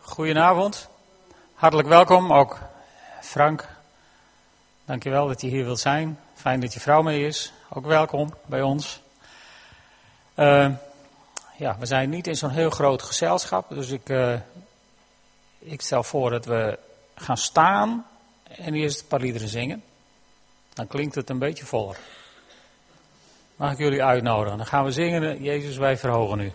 Goedenavond, hartelijk welkom, ook Frank. Dankjewel dat je hier wilt zijn. Fijn dat je vrouw mee is. Ook welkom bij ons. Uh, ja, we zijn niet in zo'n heel groot gezelschap, dus ik, uh, ik stel voor dat we gaan staan en eerst een paar liederen zingen. Dan klinkt het een beetje voller. Mag ik jullie uitnodigen? Dan gaan we zingen, Jezus, wij verhogen u.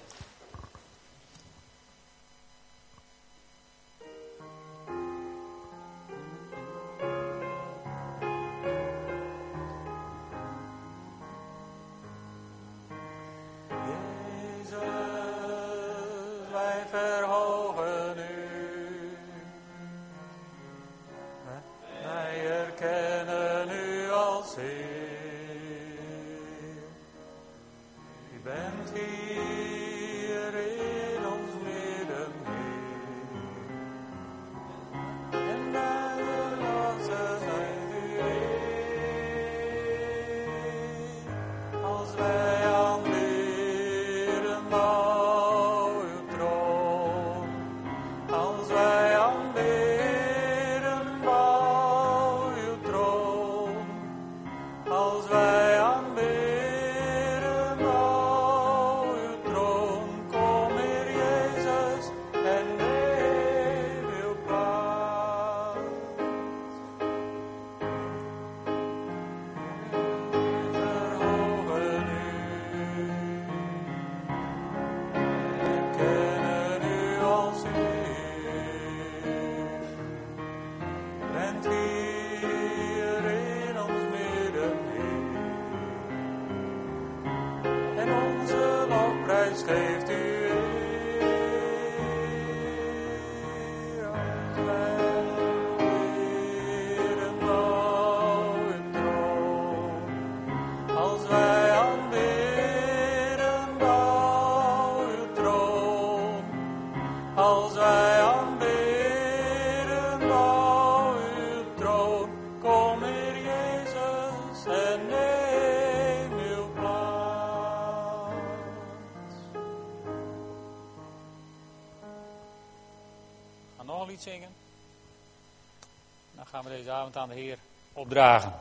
aan de Heer opdragen.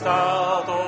Die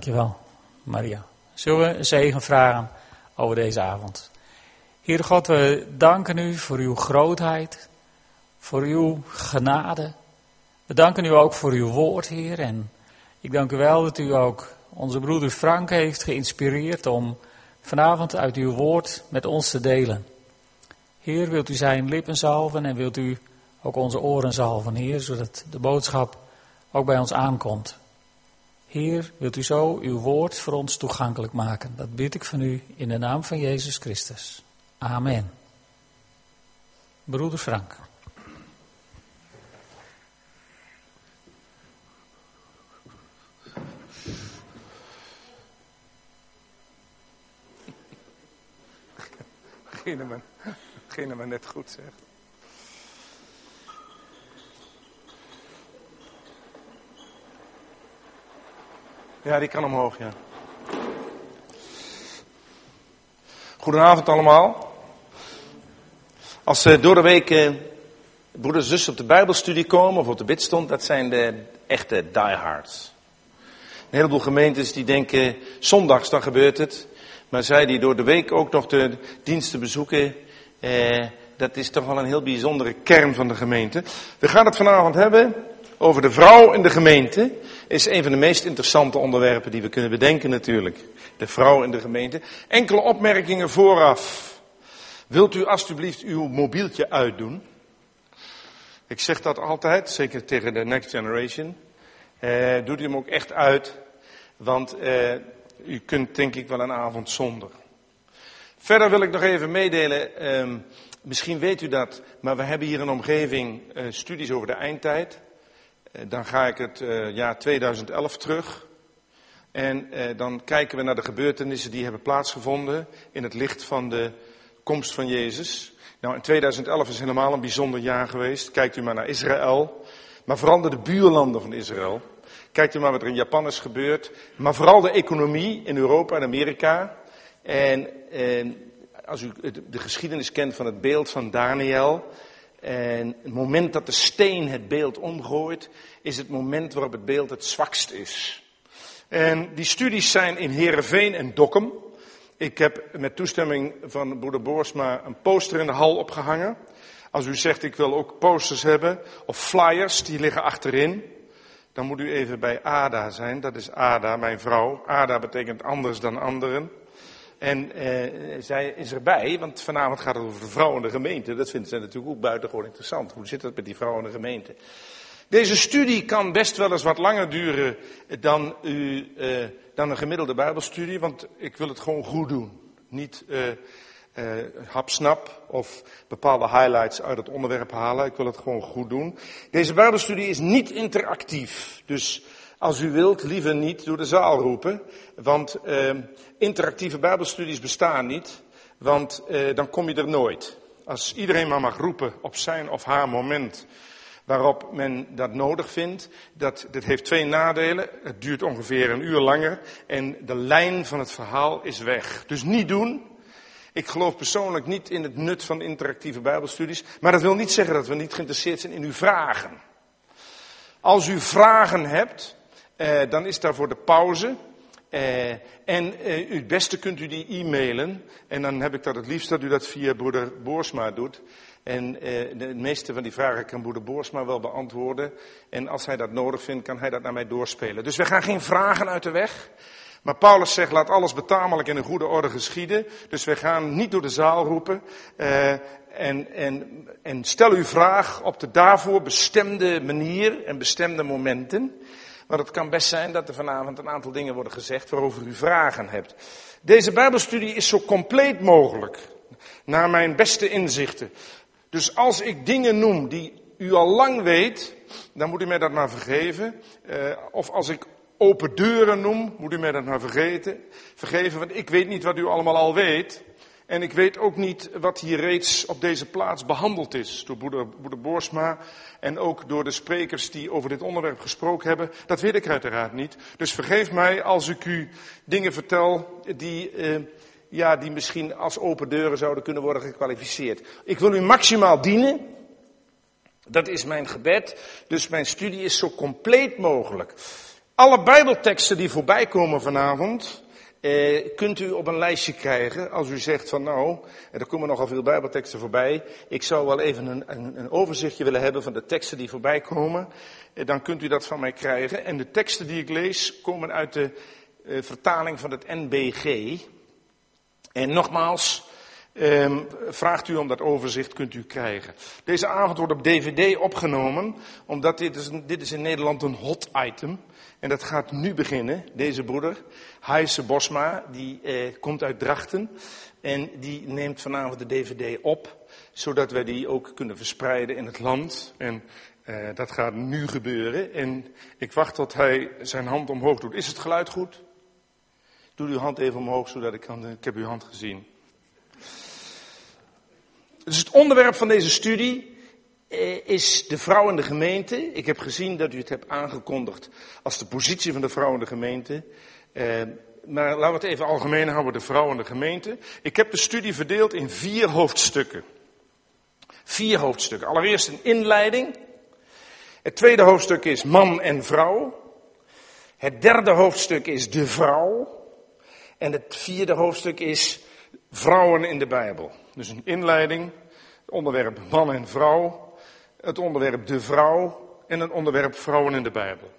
Dankjewel, Maria. Zullen we zegen vragen over deze avond? Heere God, we danken u voor uw grootheid, voor uw genade. We danken u ook voor uw woord, Heer. En ik dank u wel dat u ook onze broeder Frank heeft geïnspireerd om vanavond uit uw woord met ons te delen. Heer, wilt u zijn lippen zalven en wilt u ook onze oren zalven, Heer, zodat de boodschap ook bij ons aankomt. Heer, wilt u zo uw woord voor ons toegankelijk maken? Dat bid ik van u in de naam van Jezus Christus. Amen. Broeder Frank. Beginnen we, beginnen net goed zeg. Ja, die kan omhoog, ja. Goedenavond allemaal. Als uh, door de week uh, broeders en zussen op de Bijbelstudie komen of op de bidstond, dat zijn de echte diehards. Een heleboel gemeentes die denken, zondags dan gebeurt het. Maar zij die door de week ook nog de diensten bezoeken, eh, dat is toch wel een heel bijzondere kern van de gemeente. We gaan het vanavond hebben over de vrouw in de gemeente. Is een van de meest interessante onderwerpen die we kunnen bedenken natuurlijk. De vrouw in de gemeente. Enkele opmerkingen vooraf. Wilt u alstublieft uw mobieltje uitdoen? Ik zeg dat altijd, zeker tegen de next generation. Eh, doet u hem ook echt uit, want eh, u kunt denk ik wel een avond zonder. Verder wil ik nog even meedelen, eh, misschien weet u dat, maar we hebben hier een omgeving eh, studies over de eindtijd. Eh, dan ga ik het uh, jaar 2011 terug. En uh, dan kijken we naar de gebeurtenissen die hebben plaatsgevonden in het licht van de komst van Jezus. Nou, in 2011 is helemaal een bijzonder jaar geweest. Kijkt u maar naar Israël, maar vooral de buurlanden van Israël. Kijkt u maar wat er in Japan is gebeurd, maar vooral de economie in Europa en Amerika. En, en als u de geschiedenis kent van het beeld van Daniel, en het moment dat de steen het beeld omgooit, is het moment waarop het beeld het zwakst is. En die studies zijn in Heerenveen en Dokkum. Ik heb met toestemming van broeder Boersma een poster in de hal opgehangen. Als u zegt ik wil ook posters hebben of flyers, die liggen achterin. Dan moet u even bij Ada zijn. Dat is Ada, mijn vrouw. Ada betekent anders dan anderen. En eh, zij is erbij, want vanavond gaat het over de vrouw in de gemeente. Dat vinden zij natuurlijk ook buitengewoon interessant. Hoe zit het met die vrouw in de gemeente? Deze studie kan best wel eens wat langer duren dan, u, eh, dan een gemiddelde Bijbelstudie, want ik wil het gewoon goed doen. Niet uh, uh, hapsnap of bepaalde highlights uit het onderwerp halen. Ik wil het gewoon goed doen. Deze Bijbelstudie is niet interactief. Dus als u wilt, liever niet door de zaal roepen. Want uh, interactieve Bijbelstudies bestaan niet. Want uh, dan kom je er nooit. Als iedereen maar mag roepen op zijn of haar moment waarop men dat nodig vindt. Dat, dat heeft twee nadelen. Het duurt ongeveer een uur langer en de lijn van het verhaal is weg. Dus niet doen. Ik geloof persoonlijk niet in het nut van interactieve bijbelstudies, maar dat wil niet zeggen dat we niet geïnteresseerd zijn in uw vragen. Als u vragen hebt, eh, dan is daarvoor de pauze. Uh, en uh, het beste kunt u die e-mailen. En dan heb ik dat het liefst dat u dat via broeder Boorsma doet. En uh, de meeste van die vragen kan broeder Boorsma wel beantwoorden. En als hij dat nodig vindt, kan hij dat naar mij doorspelen. Dus we gaan geen vragen uit de weg. Maar Paulus zegt, laat alles betamelijk in een goede orde geschieden. Dus we gaan niet door de zaal roepen. Uh, en, en, en stel uw vraag op de daarvoor bestemde manier en bestemde momenten. Maar het kan best zijn dat er vanavond een aantal dingen worden gezegd waarover u vragen hebt. Deze Bijbelstudie is zo compleet mogelijk, naar mijn beste inzichten. Dus als ik dingen noem die u al lang weet, dan moet u mij dat maar vergeven. Uh, of als ik open deuren noem, moet u mij dat maar vergeten, vergeven, want ik weet niet wat u allemaal al weet. En ik weet ook niet wat hier reeds op deze plaats behandeld is door broeder, en ook door de sprekers die over dit onderwerp gesproken hebben. Dat weet ik uiteraard niet. Dus vergeef mij als ik u dingen vertel die, uh, ja, die misschien als open deuren zouden kunnen worden gekwalificeerd. Ik wil u maximaal dienen. Dat is mijn gebed. Dus mijn studie is zo compleet mogelijk. Alle Bijbelteksten die voorbij komen vanavond, eh, kunt u op een lijstje krijgen. Als u zegt van nou, er komen nogal veel Bijbelteksten voorbij. Ik zou wel even een, een, een overzichtje willen hebben van de teksten die voorbij komen. Eh, dan kunt u dat van mij krijgen. En de teksten die ik lees komen uit de eh, vertaling van het NBG. En nogmaals, eh, vraagt u om dat overzicht, kunt u krijgen. Deze avond wordt op DVD opgenomen, omdat dit is, dit is in Nederland een hot item. En dat gaat nu beginnen. Deze broeder, Heise Bosma, die eh, komt uit Drachten. En die neemt vanavond de DVD op, zodat wij die ook kunnen verspreiden in het land. En eh, dat gaat nu gebeuren. En ik wacht tot hij zijn hand omhoog doet. Is het geluid goed? Doe uw hand even omhoog, zodat ik kan. Ik heb uw hand gezien. Dus het onderwerp van deze studie eh, is de vrouw in de gemeente. Ik heb gezien dat u het hebt aangekondigd als de positie van de vrouw in de gemeente. Eh, maar laten we het even algemeen houden, de vrouw in de gemeente. Ik heb de studie verdeeld in vier hoofdstukken. Vier hoofdstukken. Allereerst een inleiding. Het tweede hoofdstuk is man en vrouw. Het derde hoofdstuk is de vrouw. En het vierde hoofdstuk is vrouwen in de Bijbel. Dus een inleiding, het onderwerp man en vrouw, het onderwerp de vrouw en het onderwerp vrouwen in de Bijbel.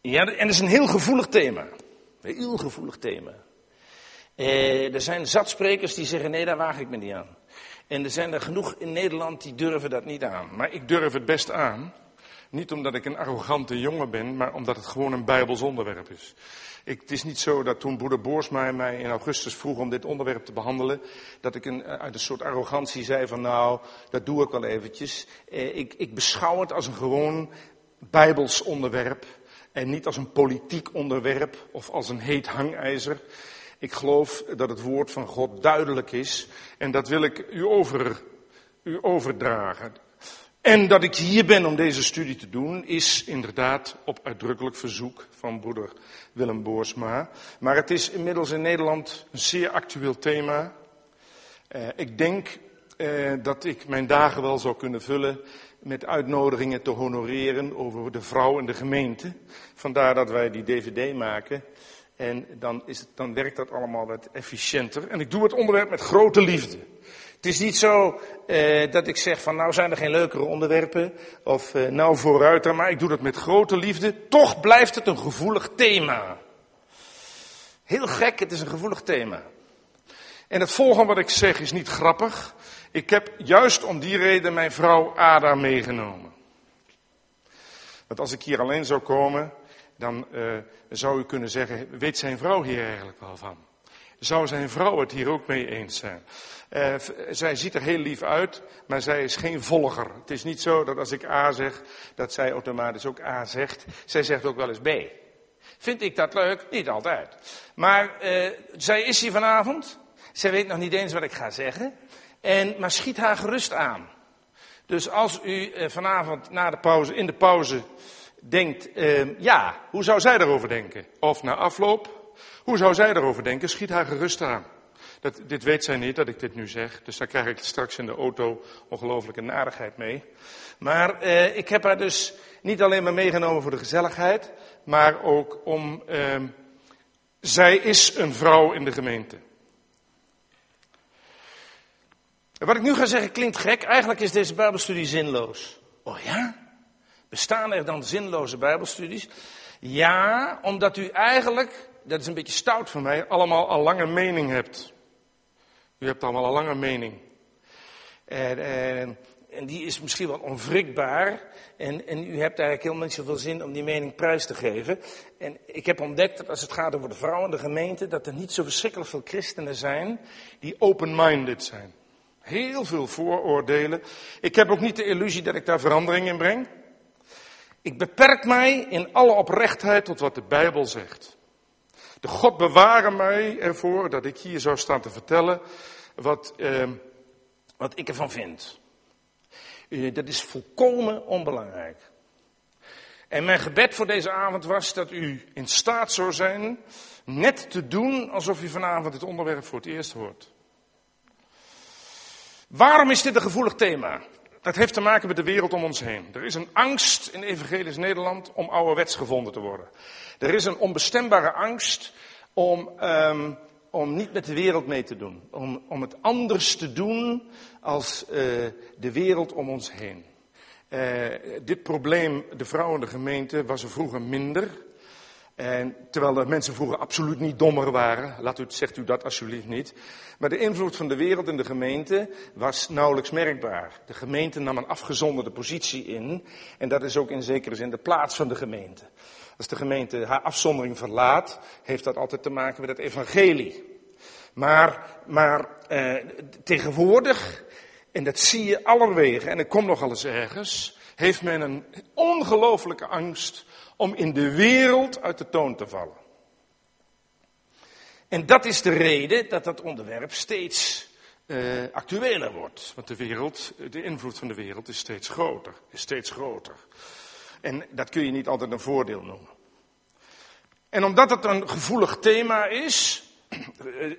Ja, en dat is een heel gevoelig thema. Een heel gevoelig thema. Eh, er zijn zat sprekers die zeggen, nee, daar waag ik me niet aan. En er zijn er genoeg in Nederland die durven dat niet aan. Maar ik durf het best aan. Niet omdat ik een arrogante jongen ben, maar omdat het gewoon een Bijbels onderwerp is. Ik, het is niet zo dat toen broeder Boersma mij in augustus vroeg om dit onderwerp te behandelen, dat ik een, uit een soort arrogantie zei van nou, dat doe ik wel eventjes. Eh, ik, ik beschouw het als een gewoon Bijbels onderwerp en niet als een politiek onderwerp of als een heet hangijzer. Ik geloof dat het woord van God duidelijk is en dat wil ik u, over, u overdragen. En dat ik hier ben om deze studie te doen, is inderdaad op uitdrukkelijk verzoek van broeder Willem Boorsma. Maar het is inmiddels in Nederland een zeer actueel thema. Uh, ik denk uh, dat ik mijn dagen wel zou kunnen vullen met uitnodigingen te honoreren over de vrouw en de gemeente. Vandaar dat wij die dvd maken. En dan, is het, dan werkt dat allemaal wat efficiënter. En ik doe het onderwerp met grote liefde. Het is niet zo eh, dat ik zeg van nou zijn er geen leukere onderwerpen of eh, nou vooruit er, maar ik doe dat met grote liefde. Toch blijft het een gevoelig thema. Heel gek, het is een gevoelig thema. En het volgende wat ik zeg is niet grappig. Ik heb juist om die reden mijn vrouw Ada meegenomen. Want als ik hier alleen zou komen, dan uh, zou u kunnen zeggen, weet zijn vrouw hier eigenlijk wel van? Zou zijn vrouw het hier ook mee eens zijn? Uh, zij ziet er heel lief uit, maar zij is geen volger. Het is niet zo dat als ik A zeg, dat zij automatisch ook A zegt. Zij zegt ook wel eens B. Vind ik dat leuk? Niet altijd. Maar uh, zij is hier vanavond. Zij weet nog niet eens wat ik ga zeggen. En, maar schiet haar gerust aan. Dus als u uh, vanavond na de pauze, in de pauze denkt, ja, hoe zou zij erover denken? Of na afloop, hoe zou zij erover denken? Schiet haar gerust aan. Dat, dit weet zij niet dat ik dit nu zeg, dus daar krijg ik straks in de auto ongelooflijke narigheid mee. Maar eh, ik heb haar dus niet alleen maar meegenomen voor de gezelligheid, maar ook om. Eh, zij is een vrouw in de gemeente. Wat ik nu ga zeggen klinkt gek. Eigenlijk is deze Bijbelstudie zinloos. Oh ja? Bestaan er dan zinloze Bijbelstudies? Ja, omdat u eigenlijk, dat is een beetje stout van mij, allemaal al lange mening hebt. U hebt allemaal een lange mening. En, en, die is misschien wel onwrikbaar. En, en u hebt eigenlijk helemaal niet zoveel zin om die mening prijs te geven. En ik heb ontdekt dat als het gaat over de vrouwen in de gemeente, dat er niet zo verschrikkelijk veel christenen zijn die open-minded zijn. Heel veel vooroordelen. Ik heb ook niet de illusie dat ik daar verandering in breng. Ik beperk mij in alle oprechtheid tot wat de Bijbel zegt. God bewaren mij ervoor dat ik hier zou staan te vertellen wat, eh, wat ik ervan vind. Uh, dat is volkomen onbelangrijk. En mijn gebed voor deze avond was dat u in staat zou zijn net te doen alsof u vanavond dit onderwerp voor het eerst hoort. Waarom is dit een gevoelig thema? Dat heeft te maken met de wereld om ons heen. Er is een angst in evangelisch Nederland om ouderwets gevonden te worden. Er is een onbestembare angst om, um, om niet met de wereld mee te doen. Om, om het anders te doen als uh, de wereld om ons heen. Uh, dit probleem, de vrouw in de gemeente, was er vroeger minder. En terwijl de mensen vroeger absoluut niet dommer waren, laat u, zegt u dat alsjeblieft niet. Maar de invloed van de wereld in de gemeente was nauwelijks merkbaar. De gemeente nam een afgezonderde positie in. En dat is ook in zekere zin de plaats van de gemeente. Als de gemeente haar afzondering verlaat, heeft dat altijd te maken met het evangelie. Maar, maar eh, tegenwoordig, en dat zie je allerwegen, en ik kom nogal eens ergens, heeft men een ongelooflijke angst om in de wereld uit de toon te vallen. En dat is de reden dat dat onderwerp steeds uh, actueler wordt. Want de wereld, de invloed van de wereld is steeds groter, is steeds groter. En dat kun je niet altijd een voordeel noemen. En omdat het een gevoelig thema is,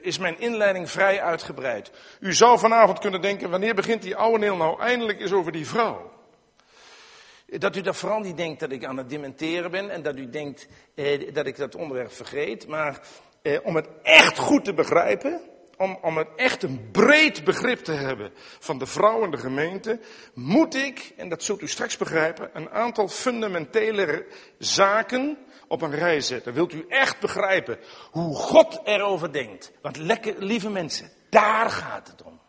is mijn inleiding vrij uitgebreid. U zou vanavond kunnen denken, wanneer begint die oude neel nou eindelijk eens over die vrouw? Dat u dat vooral niet denkt dat ik aan het dementeren ben en dat u denkt eh, dat ik dat onderwerp vergeet. Maar eh, om het echt goed te begrijpen, om, om het echt een breed begrip te hebben van de vrouw in de gemeente, moet ik, en dat zult u straks begrijpen, een aantal fundamentele zaken op een rij zetten. Wilt u echt begrijpen hoe God erover denkt? Want lekker, lieve mensen, daar gaat het om.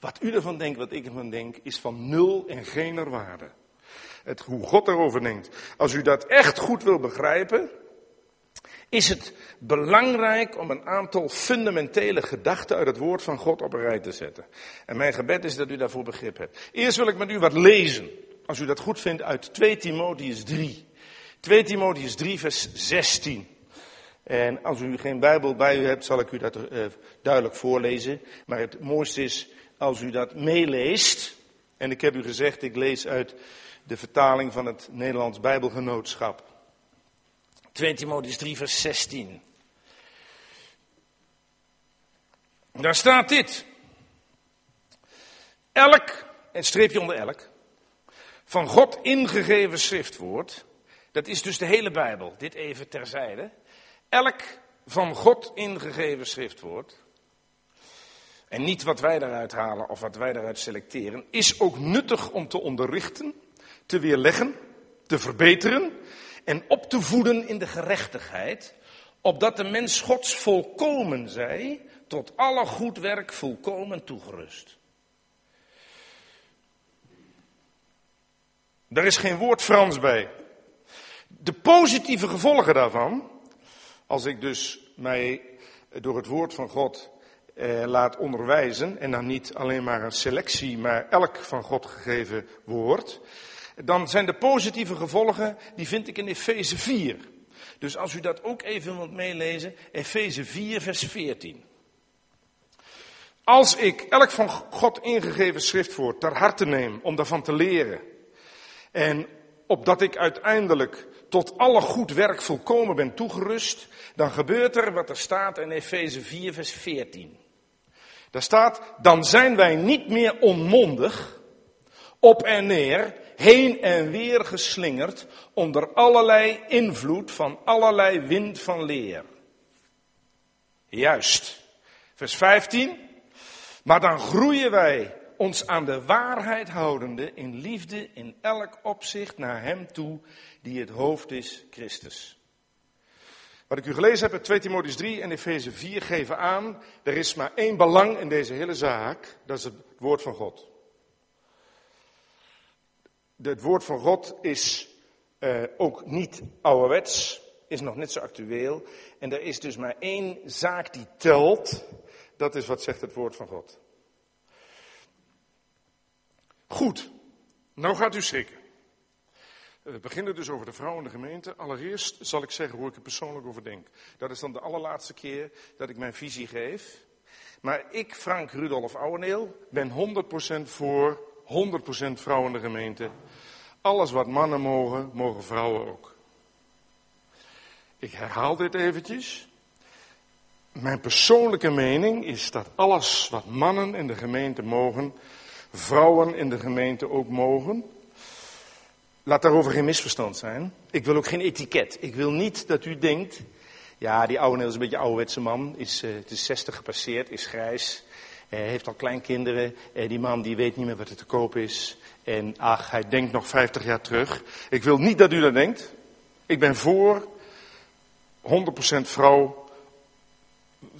Wat u ervan denkt, wat ik ervan denk, is van nul en geen waarde het, hoe God erover denkt. Als u dat echt goed wil begrijpen, is het belangrijk om een aantal fundamentele gedachten uit het woord van God op een rij te zetten. En mijn gebed is dat u daarvoor begrip hebt. Eerst wil ik met u wat lezen, als u dat goed vindt, uit 2 Timotheus 3. 2 Timotheus 3, vers 16. En als u geen Bijbel bij u hebt, zal ik u dat uh, duidelijk voorlezen. Maar het mooiste is als u dat meeleest. En ik heb u gezegd, ik lees uit de vertaling van het Nederlands Bijbelgenootschap. 2 Timotheus 3, vers 16. Daar staat dit. Elk, en streepje onder elk, van God ingegeven schriftwoord, dat is dus de hele Bijbel, dit even terzijde. Elk van God ingegeven schriftwoord, en niet wat wij daaruit halen of wat wij daaruit selecteren, is ook nuttig om te onderrichten, te weerleggen, te verbeteren en op te voeden in de gerechtigheid, opdat de mens Gods volkomen zij, tot alle goed werk volkomen toegerust. Daar is geen woord Frans bij. De positieve gevolgen daarvan, als ik dus mij door het woord van God eh, laat onderwijzen, en dan niet alleen maar een selectie, maar elk van God gegeven woord, dan zijn de positieve gevolgen, die vind ik in Efeze 4. Dus als u dat ook even wilt meelezen, Efeze 4, vers 14. Als ik elk van God ingegeven schriftwoord ter harte neem om daarvan te leren, en opdat ik uiteindelijk tot alle goed werk volkomen ben toegerust, dan gebeurt er wat er staat in Efeze 4, vers 14. Daar staat, dan zijn wij niet meer onmondig, op en neer, heen en weer geslingerd onder allerlei invloed van allerlei wind van leer. Juist. Vers 15. Maar dan groeien wij ons aan de waarheid houdende in liefde in elk opzicht naar Hem toe die het hoofd is, Christus. Wat ik u gelezen heb in 2 Timotheus 3 en Efeze 4 geven aan, er is maar één belang in deze hele zaak, dat is het woord van God het woord van God is uh, ook niet ouderwets, is nog net zo actueel. En er is dus maar één zaak die telt. Dat is wat zegt het woord van God. Goed, nou gaat u schrikken. We beginnen dus over de vrouw in de gemeente. Allereerst zal ik zeggen hoe ik er persoonlijk over denk. Dat is dan de allerlaatste keer dat ik mijn visie geef. Maar ik, Frank Rudolf Ouweneel, ben 100% voor 100% vrouw in de gemeente. Alles wat mannen mogen, mogen vrouwen ook. Ik herhaal dit eventjes. Mijn persoonlijke mening is dat alles wat mannen in de gemeente mogen, vrouwen in de gemeente ook mogen. Laat daarover geen misverstand zijn. Ik wil ook geen etiket. Ik wil niet dat u denkt, ja, die oude Neel is een beetje ouderwetse man, is, uh, het is 60 gepasseerd, is grijs, heeft al kleinkinderen, uh, die man die weet niet meer wat er te koop is. En ach, hij denkt nog 50 jaar terug. Ik wil niet dat u dat denkt. Ik ben voor 100% vrouw,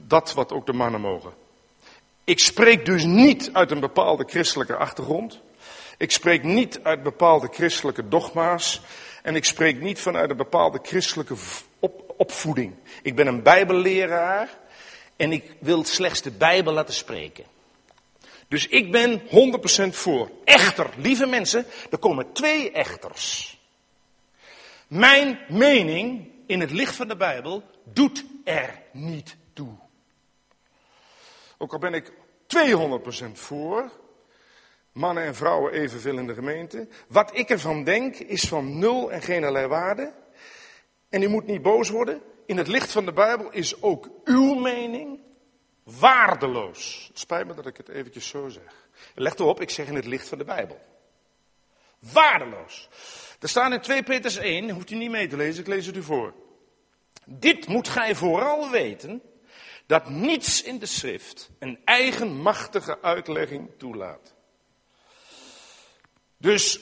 dat wat ook de mannen mogen. Ik spreek dus niet uit een bepaalde christelijke achtergrond. Ik spreek niet uit bepaalde christelijke dogma's. En ik spreek niet vanuit een bepaalde christelijke op, opvoeding. Ik ben een bijbelleraar en ik wil slechts de Bijbel laten spreken. Dus ik ben 100% voor. Echter, lieve mensen, er komen twee echters. Mijn mening in het licht van de Bijbel doet er niet toe. Ook al ben ik 200% voor, mannen en vrouwen evenveel in de gemeente. Wat ik ervan denk is van nul en geen allerlei waarde. En u moet niet boos worden. In het licht van de Bijbel is ook uw mening waardeloos. Het spijt me dat ik het eventjes zo zeg. Leg erop, ik zeg in het licht van de Bijbel. Waardeloos. Er staat in 2 Peters 1, hoeft u niet mee te lezen, ik lees het u voor. Dit moet gij vooral weten, dat niets in de schrift een eigenmachtige uitlegging toelaat. Dus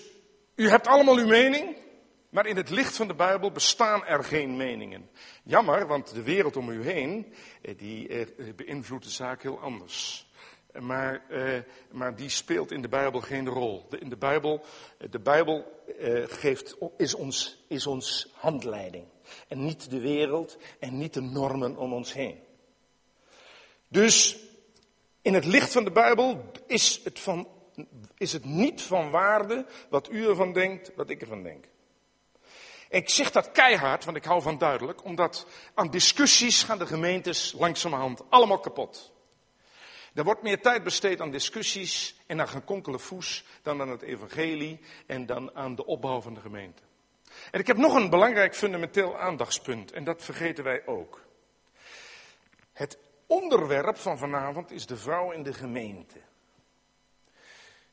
u hebt allemaal uw mening, maar in het licht van de Bijbel bestaan er geen meningen. Jammer, want de wereld om u heen, eh, die eh, beïnvloedt de zaak heel anders. Maar, eh, maar die speelt in de Bijbel geen rol. De, in de Bijbel, de Bijbel geeft, is, ons, is ons handleiding. En niet de wereld en niet de normen om ons heen. Dus in het licht van de Bijbel is het, van, is het niet van waarde wat u ervan denkt, wat ik ervan denk. Ik zeg dat keihard, want ik hou van duidelijk, omdat aan discussies gaan de gemeentes langzamerhand allemaal kapot. Er wordt meer tijd besteed aan discussies en aan gekonkele voes dan aan het evangelie en dan aan de opbouw van de gemeente. En ik heb nog een belangrijk fundamenteel aandachtspunt en dat vergeten wij ook. Het onderwerp van vanavond is de vrouw in de gemeente.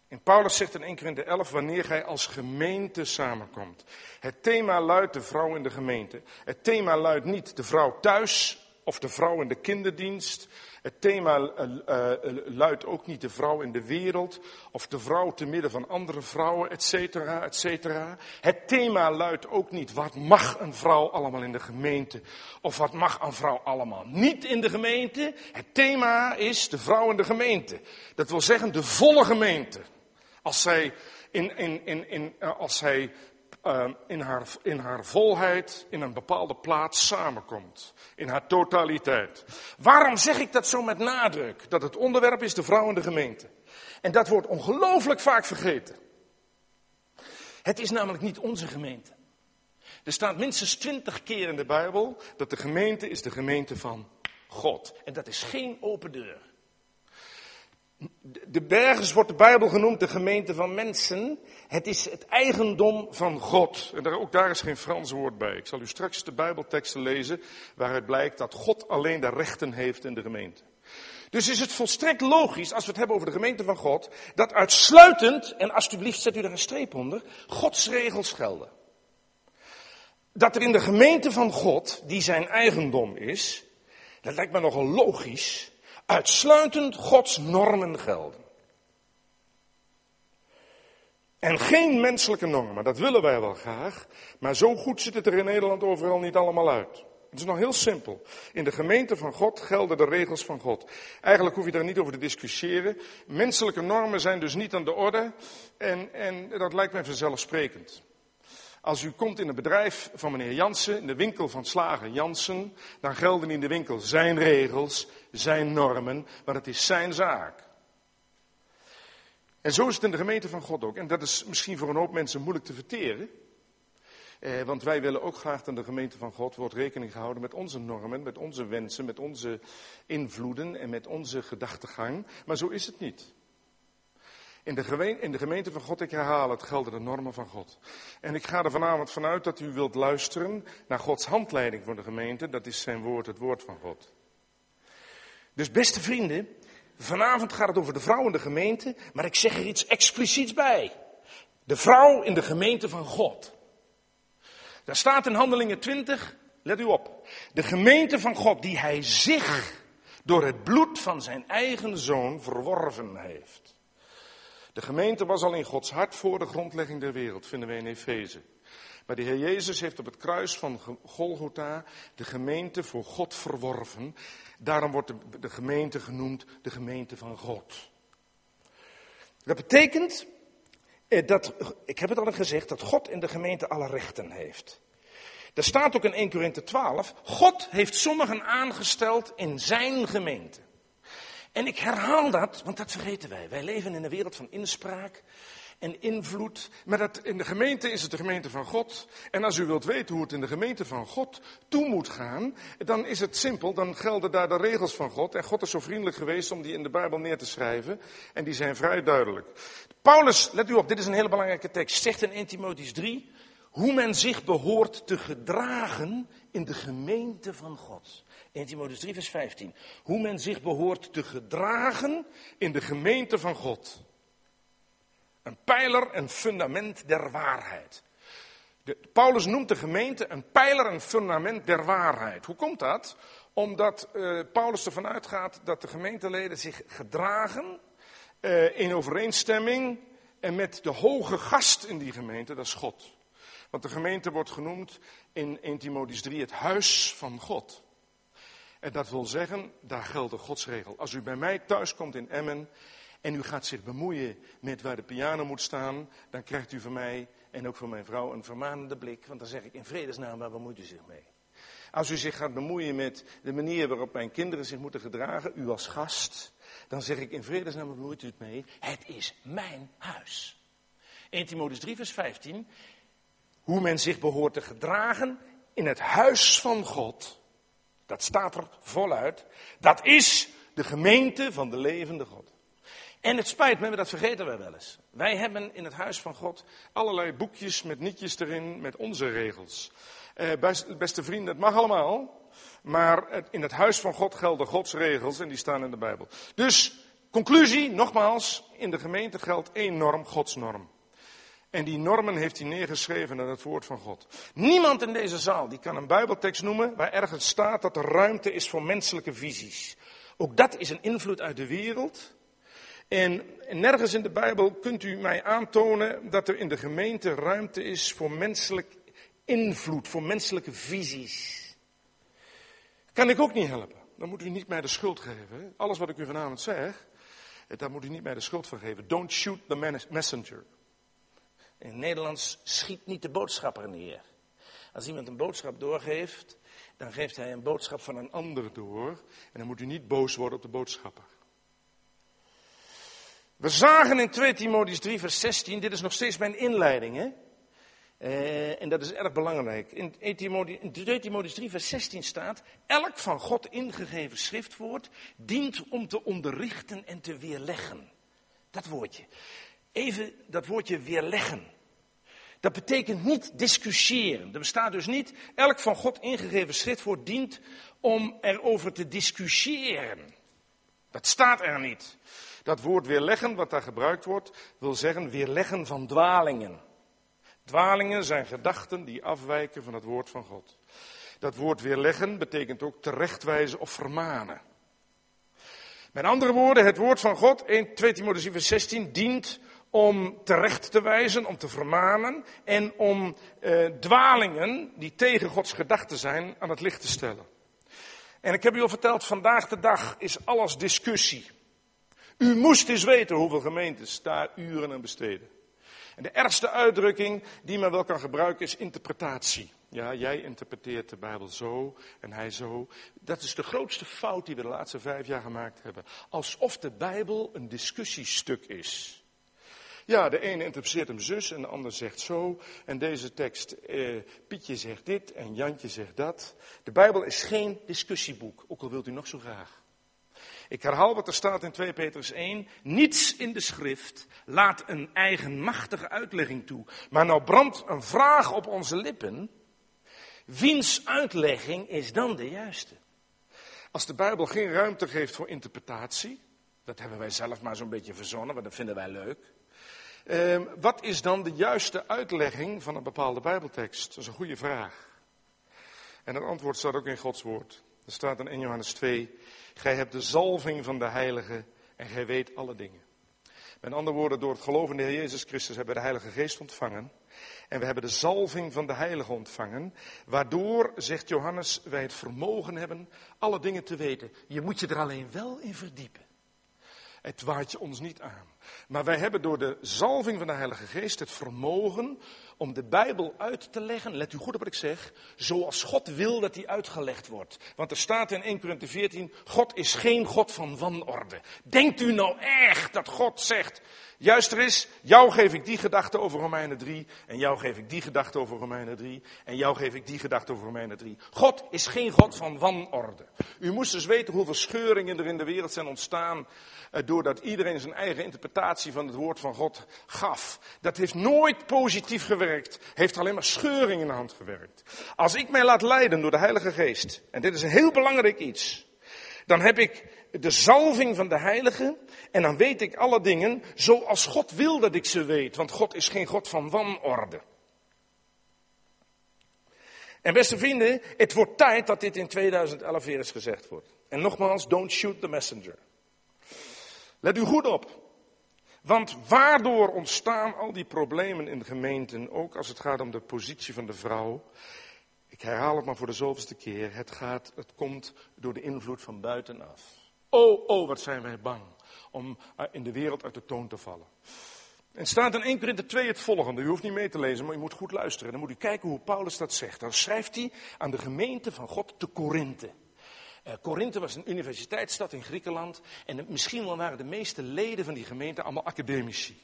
En Paulus zegt in 1 Korinthe 11, wanneer gij als gemeente samenkomt. Het thema luidt de vrouw in de gemeente. Het thema luidt niet de vrouw thuis of de vrouw in de kinderdienst. Het thema uh, uh, luidt ook niet de vrouw in de wereld of de vrouw te midden van andere vrouwen, et cetera, et cetera. Het thema luidt ook niet wat mag een vrouw allemaal in de gemeente of wat mag een vrouw allemaal niet in de gemeente. Het thema is de vrouw in de gemeente. Dat wil zeggen de volle gemeente. Als zij in, in, in, in, als zij uh, in, haar, in haar volheid in een bepaalde plaats samenkomt. In haar totaliteit. Waarom zeg ik dat zo met nadruk? Dat het onderwerp is de vrouw in de gemeente. En dat wordt ongelooflijk vaak vergeten. Het is namelijk niet onze gemeente. Er staat minstens twintig keer in de Bijbel dat de gemeente is de gemeente van God. En dat is geen open deur. De bergers wordt de Bijbel genoemd de gemeente van mensen. Het is het eigendom van God. En daar, ook daar is geen Frans woord bij. Ik zal u straks de Bijbelteksten lezen waaruit blijkt dat God alleen de rechten heeft in de gemeente. Dus is het volstrekt logisch, als we het hebben over de gemeente van God, dat uitsluitend, en alsjeblieft zet u er een streep onder, Gods regels gelden. Dat er in de gemeente van God, die zijn eigendom is, dat lijkt me nogal logisch, uitsluitend Gods normen gelden. En geen menselijke normen, dat willen wij wel graag, maar zo goed ziet het er in Nederland overal niet allemaal uit. Het is nog heel simpel. In de gemeente van God gelden de regels van God. Eigenlijk hoef je daar niet over te discussiëren. Menselijke normen zijn dus niet aan de orde en, en dat lijkt mij vanzelfsprekend. Als u komt in een bedrijf van meneer Jansen, in de winkel van slager Jansen, dan gelden in de winkel zijn regels, zijn normen, maar het is zijn zaak. En zo is het in de gemeente van God ook. En dat is misschien voor een hoop mensen moeilijk te verteren. Eh, want wij willen ook graag dat de gemeente van God wordt rekening gehouden met onze normen, met onze wensen, met onze invloeden en met onze gedachtegang. Maar zo is het niet. In de, gemeente, van God, ik herhaal het, gelden de normen van God. En ik ga er vanavond vanuit dat u wilt luisteren naar Gods handleiding voor de gemeente. Dat is zijn woord, het woord van God. Dus beste vrienden, vanavond gaat het over de vrouw in de gemeente, maar ik zeg er iets expliciets bij. De vrouw in de gemeente van God. Daar staat in Handelingen 20, let u op. De gemeente van God die hij zich door het bloed van zijn eigen zoon verworven heeft. De gemeente was al in Gods hart voor de grondlegging der wereld, vinden we in Efeze. Maar de Heer Jezus heeft op het kruis van Golgotha de gemeente voor God verworven. Daarom wordt de, gemeente genoemd de gemeente van God. Dat betekent eh, dat, ik heb het al gezegd, dat God in de gemeente alle rechten heeft. Er staat ook in 1 Korinthe 12, God heeft sommigen aangesteld in zijn gemeente. En ik herhaal dat, want dat vergeten wij. Wij leven in een wereld van inspraak en invloed. Maar dat, in de gemeente is het de gemeente van God. En als u wilt weten hoe het in de gemeente van God toe moet gaan, dan is het simpel. Dan gelden daar de regels van God. En God is zo vriendelijk geweest om die in de Bijbel neer te schrijven. En die zijn vrij duidelijk. Paulus, let u op, dit is een hele belangrijke tekst, zegt in 1 Timotheus 3 hoe men zich behoort te gedragen in de gemeente van God. 1 Timotheus 3 vers 15. Hoe men zich behoort te gedragen in de gemeente van God. Een pijler en fundament der waarheid. Paulus noemt de gemeente een pijler en fundament der waarheid. Hoe komt dat? Omdat uh, Paulus ervan uitgaat dat de gemeenteleden zich gedragen uh, in overeenstemming en met de hoge gast in die gemeente, dat is God. Want de gemeente wordt genoemd in 1 Timotheus 3 het huis van God. En dat wil zeggen, daar geldt de godsregel. Als u bij mij thuis komt in Emmen en u gaat zich bemoeien met waar de piano moet staan, dan krijgt u van mij en ook van mijn vrouw een vermanende blik. Want dan zeg ik in vredesnaam, waar bemoeit u zich mee? Als u zich gaat bemoeien met de manier waarop mijn kinderen zich moeten gedragen, u als gast, dan zeg ik in vredesnaam, waar bemoeit u het mee? Het is mijn huis. 1 Timotheus 3 vers 15, hoe men zich behoort te gedragen in het huis van God. Dat staat er voluit. Dat is de gemeente van de levende God. En het spijt me, dat vergeten wij wel eens. Wij hebben in het huis van God allerlei boekjes met nietjes erin, met onze regels. Eh, beste vrienden, het mag allemaal. Maar in het huis van God gelden Gods regels en die staan in de Bijbel. Dus, conclusie, nogmaals, in de gemeente geldt één norm, Gods norm. En die normen heeft hij neergeschreven naar het woord van God. Niemand in deze zaal die kan een Bijbeltekst noemen waar ergens staat dat er ruimte is voor menselijke visies. Ook dat is een invloed uit de wereld. En nergens in de Bijbel kunt u mij aantonen dat er in de gemeente ruimte is voor menselijk invloed, voor menselijke visies. Kan ik ook niet helpen. Dan moet u niet mij de schuld geven. Alles wat ik u vanavond zeg, daar moet u niet mij de schuld van geven. Don't shoot the messenger. In het Nederlands schiet niet de boodschapper neer. Als iemand een boodschap doorgeeft, dan geeft hij een boodschap van een ander door. En dan moet u niet boos worden op de boodschapper. We zagen in 2 Timotheus 3 vers 16, dit is nog steeds mijn inleiding hè. Uh, en dat is erg belangrijk. In 2 Timotheus 3 vers 16 staat, elk van God ingegeven schriftwoord dient om te onderrichten en te weerleggen. Dat woordje. Even dat woordje weerleggen. Dat betekent niet discussiëren. Er bestaat dus niet, elk van God ingegeven schriftwoord dient om erover te discussiëren. Dat staat er niet. Dat woord weerleggen, wat daar gebruikt wordt, wil zeggen weerleggen van dwalingen. Dwalingen zijn gedachten die afwijken van het woord van God. Dat woord weerleggen betekent ook terechtwijzen of vermanen. Met andere woorden, het woord van God, 1, 2 Timotheüs 16, dient om terecht te wijzen, om te vermanen en om eh, dwalingen die tegen Gods gedachten zijn aan het licht te stellen. En ik heb u al verteld, vandaag de dag is alles discussie. U moest eens weten hoeveel gemeentes daar uren aan besteden. En de ergste uitdrukking die men wel kan gebruiken is interpretatie. Ja, jij interpreteert de Bijbel zo en hij zo. Dat is de grootste fout die we de laatste vijf jaar gemaakt hebben. Alsof de Bijbel een discussiestuk is. Ja, de ene interpreteert hem zus en de ander zegt zo. En deze tekst, eh, Pietje zegt dit en Jantje zegt dat. De Bijbel is geen discussieboek, ook al wilt u nog zo graag. Ik herhaal wat er staat in 2 Petrus 1. Niets in de schrift laat een eigenmachtige uitlegging toe. Maar nou brandt een vraag op onze lippen. Wiens uitlegging is dan de juiste? Als de Bijbel geen ruimte geeft voor interpretatie, Dat hebben wij zelf maar zo'n beetje verzonnen, want dat vinden wij leuk. Ehm, wat is dan de juiste uitlegging van een bepaalde Bijbeltekst? Dat is een goede vraag. En het antwoord staat ook in Gods woord. Er staat in 1 Johannes 2: Gij hebt de zalving van de Heilige en gij weet alle dingen. Met andere woorden, door het geloven in Heer Jezus Christus hebben we de Heilige Geest ontvangen. En we hebben de zalving van de Heilige ontvangen. Waardoor, zegt Johannes, wij het vermogen hebben alle dingen te weten. Je moet je er alleen wel in verdiepen. Het waait je ons niet aan. Maar wij hebben door de zalving van de Heilige Geest het vermogen om de Bijbel uit te leggen, let u goed op wat ik zeg, zoals God wil dat die uitgelegd wordt. Want er staat in 1 Corinthië 14, God is geen God van wanorde. Denkt u nou echt dat God zegt, juist er is, jou geef ik die gedachte over Romeinen 3, en jou geef ik die gedachte over Romeinen 3, en jou geef ik die gedachte over Romeinen 3. God is geen God van wanorde. U moest dus weten hoeveel scheuringen er in de wereld zijn ontstaan eh, doordat iedereen zijn eigen interpretatie van het woord van God gaf. Dat heeft nooit positief gewerkt, heeft alleen maar scheuring in de hand gewerkt. Als ik mij laat leiden door de Heilige Geest, en dit is een heel belangrijk iets, dan heb ik de zalving van de Heilige en dan weet ik alle dingen zoals God wil dat ik ze weet, want God is geen God van wanorde. En beste vrienden, het wordt tijd dat dit in 2011 weer eens gezegd wordt. En nogmaals, don't shoot the messenger. Let u goed op. Want waardoor ontstaan al die problemen in de gemeenten, ook als het gaat om de positie van de vrouw? Ik herhaal het maar voor de zoveelste keer. Het, gaat, het komt door de invloed van buitenaf. Oh, oh, wat zijn wij bang om eh, in de wereld uit de toon te vallen. En staat in 1 Korinther 2 het volgende. U hoeft niet mee te lezen, maar u moet goed luisteren. Dan moet u kijken hoe Paulus dat zegt. Dan schrijft hij aan de gemeente van God te Korinthe. Uh, Korinthe was een universiteitsstad in Griekenland. En misschien wel waren de meeste leden van die gemeente allemaal academici.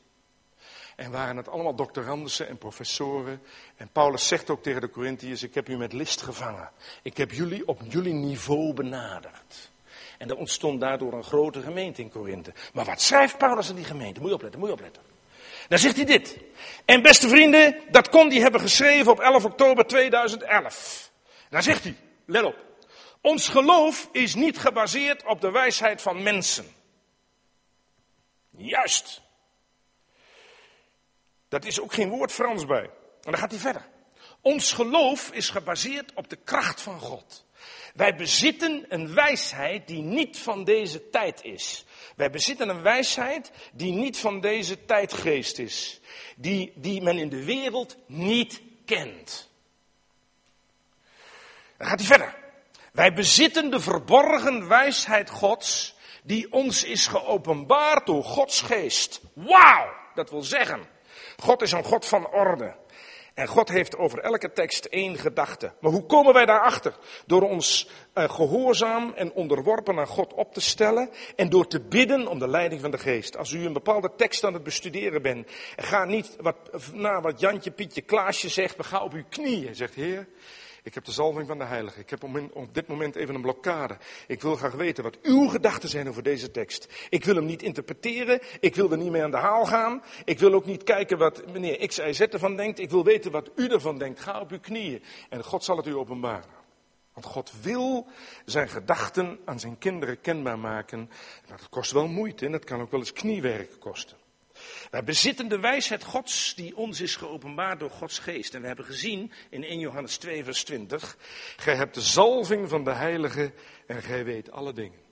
En waren het allemaal doctorandussen en professoren. En Paulus zegt ook tegen de Corinthiërs: Ik heb u met list gevangen. Ik heb jullie op jullie niveau benaderd. En er ontstond daardoor een grote gemeente in Korinthe. Maar wat schrijft Paulus aan die gemeente? Moet je opletten, moet je opletten. Dan zegt hij dit. En beste vrienden, dat kon hij hebben geschreven op 11 oktober 2011. Dan zegt hij, let op. Ons geloof is niet gebaseerd op de wijsheid van mensen. Juist. Dat is ook geen woord Frans bij. En dan gaat hij verder. Ons geloof is gebaseerd op de kracht van God. Wij bezitten een wijsheid die niet van deze tijd is. Wij bezitten een wijsheid die niet van deze tijdgeest is. Die, die men in de wereld niet kent. Dan gaat hij verder. Wij bezitten de verborgen wijsheid Gods, die ons is geopenbaard door Gods geest. Wauw! Dat wil zeggen, God is een God van orde. En God heeft over elke tekst één gedachte. Maar hoe komen wij daarachter? Door ons uh, gehoorzaam en onderworpen aan God op te stellen en door te bidden om de leiding van de geest. Als u een bepaalde tekst aan het bestuderen bent, ga niet wat, naar wat Jantje, Pietje, Klaasje zegt, maar ga op uw knieën. Zegt Heer, ik heb de zalving van de Heilige. Ik heb op dit moment even een blokkade. Ik wil graag weten wat uw gedachten zijn over deze tekst. Ik wil hem niet interpreteren. Ik wil er niet mee aan de haal gaan. Ik wil ook niet kijken wat meneer X, Y, Z ervan denkt. Ik wil weten wat u ervan denkt. Ga op uw knieën. En God zal het u openbaren. Want God wil zijn gedachten aan zijn kinderen kenbaar maken. Dat kost wel moeite en dat kan ook wel eens kniewerk kosten. Wij bezitten de wijsheid Gods die ons is geopenbaard door Gods geest. En we hebben gezien in 1 Johannes 2 vers 20. Gij hebt de zalving van de heilige en gij weet alle dingen.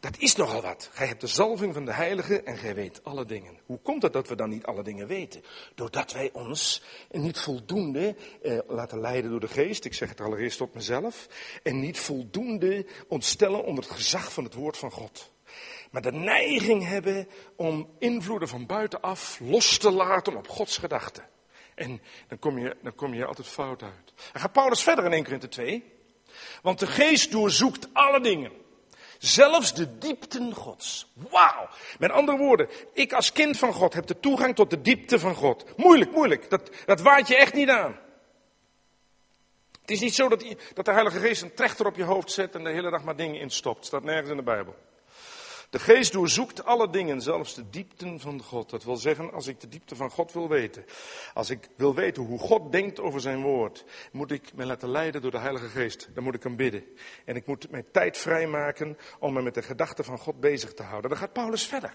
Dat is nogal wat. Gij hebt de zalving van de heilige en gij weet alle dingen. Hoe komt het dat we dan niet alle dingen weten? Doordat wij ons niet voldoende eh, laten leiden door de geest. Ik zeg het allereerst tot mezelf. En niet voldoende ontstellen onder het gezag van het woord van God maar de neiging hebben om invloeden van buitenaf los te laten op Gods gedachten. En dan kom je, dan kom je altijd fout uit. Dan gaat Paulus verder in 1 Korinther 2. Want de geest doorzoekt alle dingen. Zelfs de diepten Gods. Wauw. Met andere woorden, ik als kind van God heb de toegang tot de diepte van God. Moeilijk, moeilijk. Dat, dat waait je echt niet aan. Het is niet zo dat, dat de Heilige Geest een trechter op je hoofd zet en de hele dag maar dingen instopt. Staat nergens in de Bijbel. De geest doorzoekt alle dingen, zelfs de diepten van God. Dat wil zeggen, als ik de diepte van God wil weten, als ik wil weten hoe God denkt over zijn woord, moet ik me laten leiden door de Heilige Geest. Dan moet ik hem bidden. En ik moet mijn tijd vrijmaken om me met de gedachten van God bezig te houden. Dan gaat Paulus verder.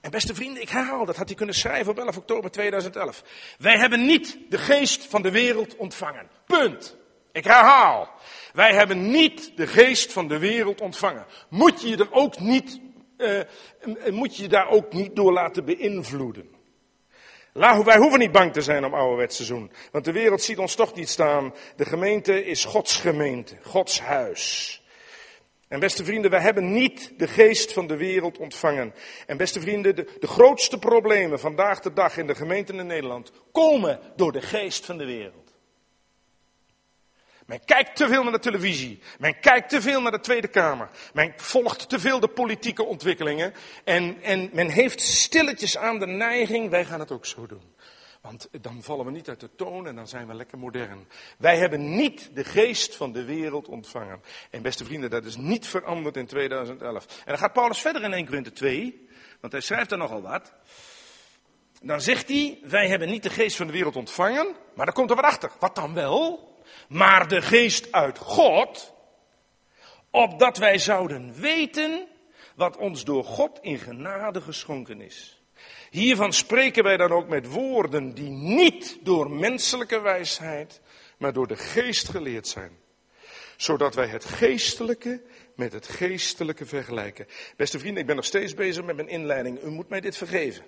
En beste vrienden, ik herhaal, dat had hij kunnen schrijven op 11 oktober 2011. Wij hebben niet de geest van de wereld ontvangen. Punt. Ik herhaal. Wij hebben niet de geest van de wereld ontvangen. Moet je je er ook niet, uh, moet je daar ook niet door laten beïnvloeden. Wij hoeven niet bang te zijn om ouderwets seizoen. Want de wereld ziet ons toch niet staan. De gemeente is Gods gemeente, Gods huis. En beste vrienden, wij hebben niet de geest van de wereld ontvangen. En beste vrienden, de, de grootste problemen vandaag de dag in de gemeenten in Nederland komen door de geest van de wereld. Men kijkt te veel naar de televisie. Men kijkt te veel naar de Tweede Kamer. Men volgt te veel de politieke ontwikkelingen. En, en men heeft stilletjes aan de neiging, wij gaan het ook zo doen. Want dan vallen we niet uit de toon en dan zijn we lekker modern. Wij hebben niet de geest van de wereld ontvangen. En beste vrienden, dat is niet veranderd in 2011. En dan gaat Paulus verder in 1 Korinthe 2, want hij schrijft er nogal wat. Dan zegt hij, wij hebben niet de geest van de wereld ontvangen, maar dan komt er wat achter. Wat dan wel? Maar de geest uit God, opdat wij zouden weten wat ons door God in genade geschonken is. Hiervan spreken wij dan ook met woorden die niet door menselijke wijsheid, maar door de geest geleerd zijn. Zodat wij het geestelijke met het geestelijke vergelijken. Beste vrienden, ik ben nog steeds bezig met mijn inleiding. U moet mij dit vergeven.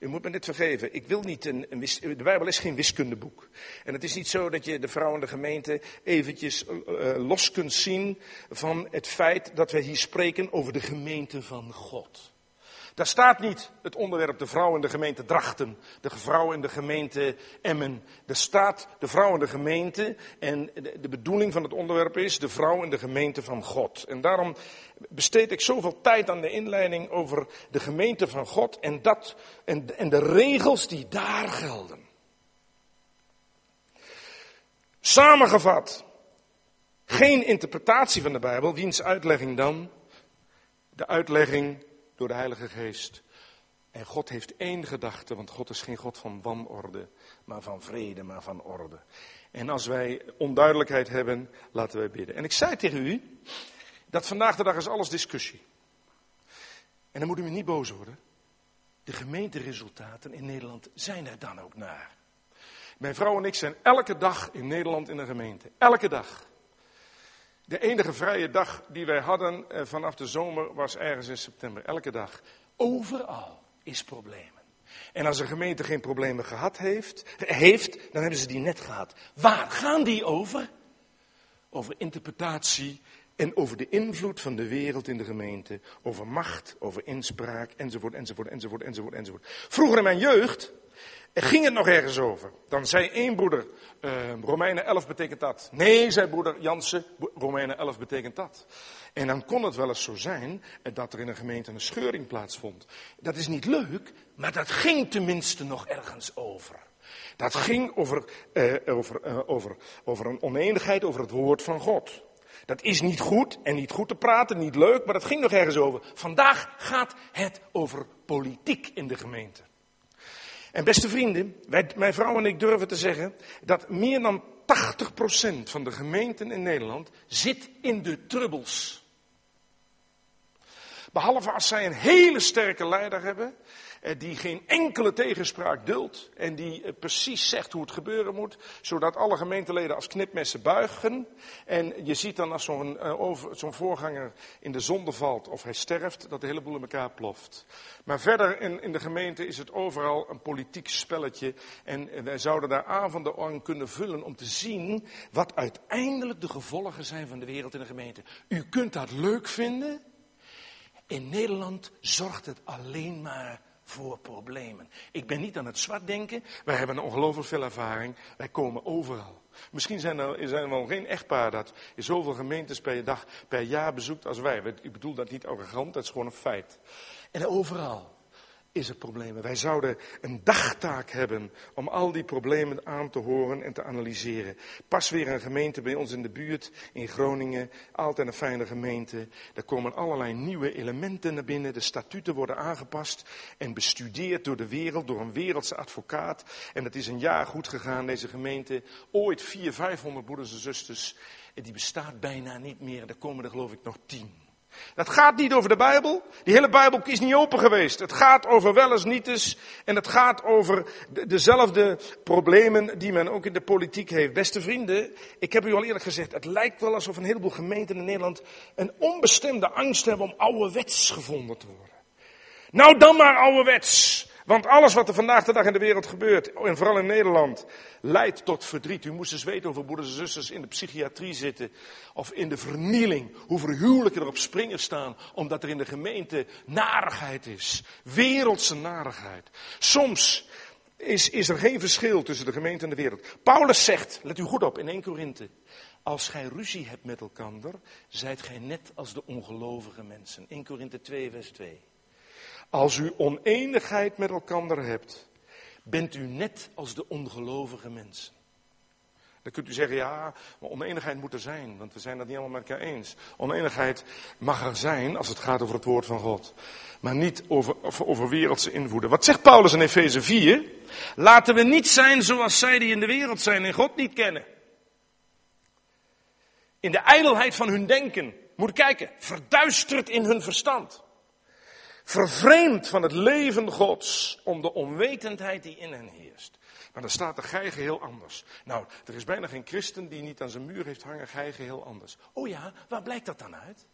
U moet me dit vergeven. Ik wil niet een, de Bijbel is geen wiskundeboek. En het is niet zo dat je de vrouw in de gemeente eventjes uh, los kunt zien van het feit dat we hier spreken over de gemeente van God. Daar staat niet het onderwerp de vrouw in de gemeente Drachten, de vrouw in de gemeente Emmen. Er staat de vrouw in de gemeente en de bedoeling van het onderwerp is de vrouw in de gemeente van God. En daarom besteed ik zoveel tijd aan de inleiding over de gemeente van God en, dat, en, en de regels die daar gelden. Samengevat, geen interpretatie van de Bijbel, wiens uitlegging dan? De uitlegging door de Heilige Geest. En God heeft één gedachte, want God is geen God van wanorde, maar van vrede, maar van orde. En als wij onduidelijkheid hebben, laten wij bidden. En ik zei tegen u, dat vandaag de dag is alles discussie. En dan moet u me niet boos worden. De gemeenteresultaten in Nederland zijn er dan ook naar. Mijn vrouw en ik zijn elke dag in Nederland in de gemeente. Elke dag. De enige vrije dag die wij hadden eh, vanaf de zomer was ergens in september. Elke dag. Overal is problemen. En als een gemeente geen problemen gehad heeft, heeft, dan hebben ze die net gehad. Waar gaan die over? Over interpretatie en over de invloed van de wereld in de gemeente. Over macht, over inspraak, enzovoort, enzovoort, enzovoort, enzovoort, enzovoort. Vroeger in mijn jeugd ging het nog ergens over. Dan zei één broeder, uh, Romeinen 11 betekent dat. Nee, zei broeder Jansen, Romeinen 11 betekent dat. En dan kon het wel eens zo zijn dat er in een gemeente een scheuring plaatsvond. Dat is niet leuk, maar dat ging tenminste nog ergens over. Dat ging over, uh, over, over, over een oneenigheid over het woord van God. Dat is niet goed en niet goed te praten, niet leuk, maar dat ging nog ergens over. Vandaag gaat het over politiek in de gemeente. En beste vrienden, wij, mijn vrouw en ik durven te zeggen dat meer dan 80% van de gemeenten in Nederland zit in de trubbels. Behalve als zij een hele sterke leider hebben die geen enkele tegenspraak duldt en die eh, precies zegt hoe het gebeuren moet, zodat alle gemeenteleden als knipmessen buigen. En je ziet dan als zo'n uh, zo'n voorganger in de zonde valt of hij sterft, dat de hele boel in elkaar ploft. Maar verder in, in de gemeente is het overal een politiek spelletje en wij zouden daar avonden aan kunnen vullen om te zien wat uiteindelijk de gevolgen zijn van de wereld in de gemeente. U kunt dat leuk vinden. In Nederland zorgt het alleen maar voor problemen. Ik ben niet aan het zwart denken. Wij hebben ongelooflijk veel ervaring. Wij komen overal. Misschien zijn er, zijn er wel geen echtpaar dat in zoveel gemeentes per, dag, per jaar bezoekt als wij. Ik bedoel dat niet arrogant, dat is gewoon een feit. En overal is er problemen. Wij zouden een dagtaak hebben om al die problemen aan te horen en te analyseren. Pas weer een gemeente bij ons in de buurt, in Groningen, altijd een fijne gemeente. Er komen allerlei nieuwe elementen naar binnen. De statuten worden aangepast en bestudeerd door de wereld, door een wereldse advocaat. En het is een jaar goed gegaan, deze gemeente. Ooit 400, 500 broeders en zusters. En die bestaat bijna niet meer. Er komen er geloof ik nog tien. Dat gaat niet over de Bijbel. Die hele Bijbel is niet open geweest. Het gaat over wel eens niet eens. En het gaat over dezelfde problemen die men ook in de politiek heeft. Beste vrienden, ik heb u al eerlijk gezegd, het lijkt wel alsof een heleboel gemeenten in Nederland een onbestemde angst hebben om ouderwets gevonden te worden. Nou dan maar ouderwets. Want alles wat er vandaag de dag in de wereld gebeurt, en vooral in Nederland, leidt tot verdriet. U moest eens weten hoeveel broeders en zusters in de psychiatrie zitten, of in de vernieling, hoeveel huwelijken er op springen staan, omdat er in de gemeente narigheid is. Wereldse narigheid. Soms is, is er geen verschil tussen de gemeente en de wereld. Paulus zegt, let u goed op, in 1 Korinthe. Als gij ruzie hebt met elkander, zijt gij net als de ongelovige mensen. 1 Korinthe 2, vers 2. Als u oneenigheid met elkaar hebt, bent u net als de ongelovige mensen. Dan kunt u zeggen, ja, maar oneenigheid moet er zijn, want we zijn dat niet allemaal met elkaar eens. Oneenigheid mag er zijn als het gaat over het woord van God, maar niet over, over, wereldse invloeden. Wat zegt Paulus in Efeze 4? Laten we niet zijn zoals zij die in de wereld zijn en God niet kennen. In de ijdelheid van hun denken, moet kijken, verduisterd in hun verstand vervreemd van het leven Gods om de onwetendheid die in hen heerst. Maar dan staat de gij geheel anders. Nou, er is bijna geen christen die niet aan zijn muur heeft hangen, gij geheel anders. Oh ja, waar blijkt dat dan uit?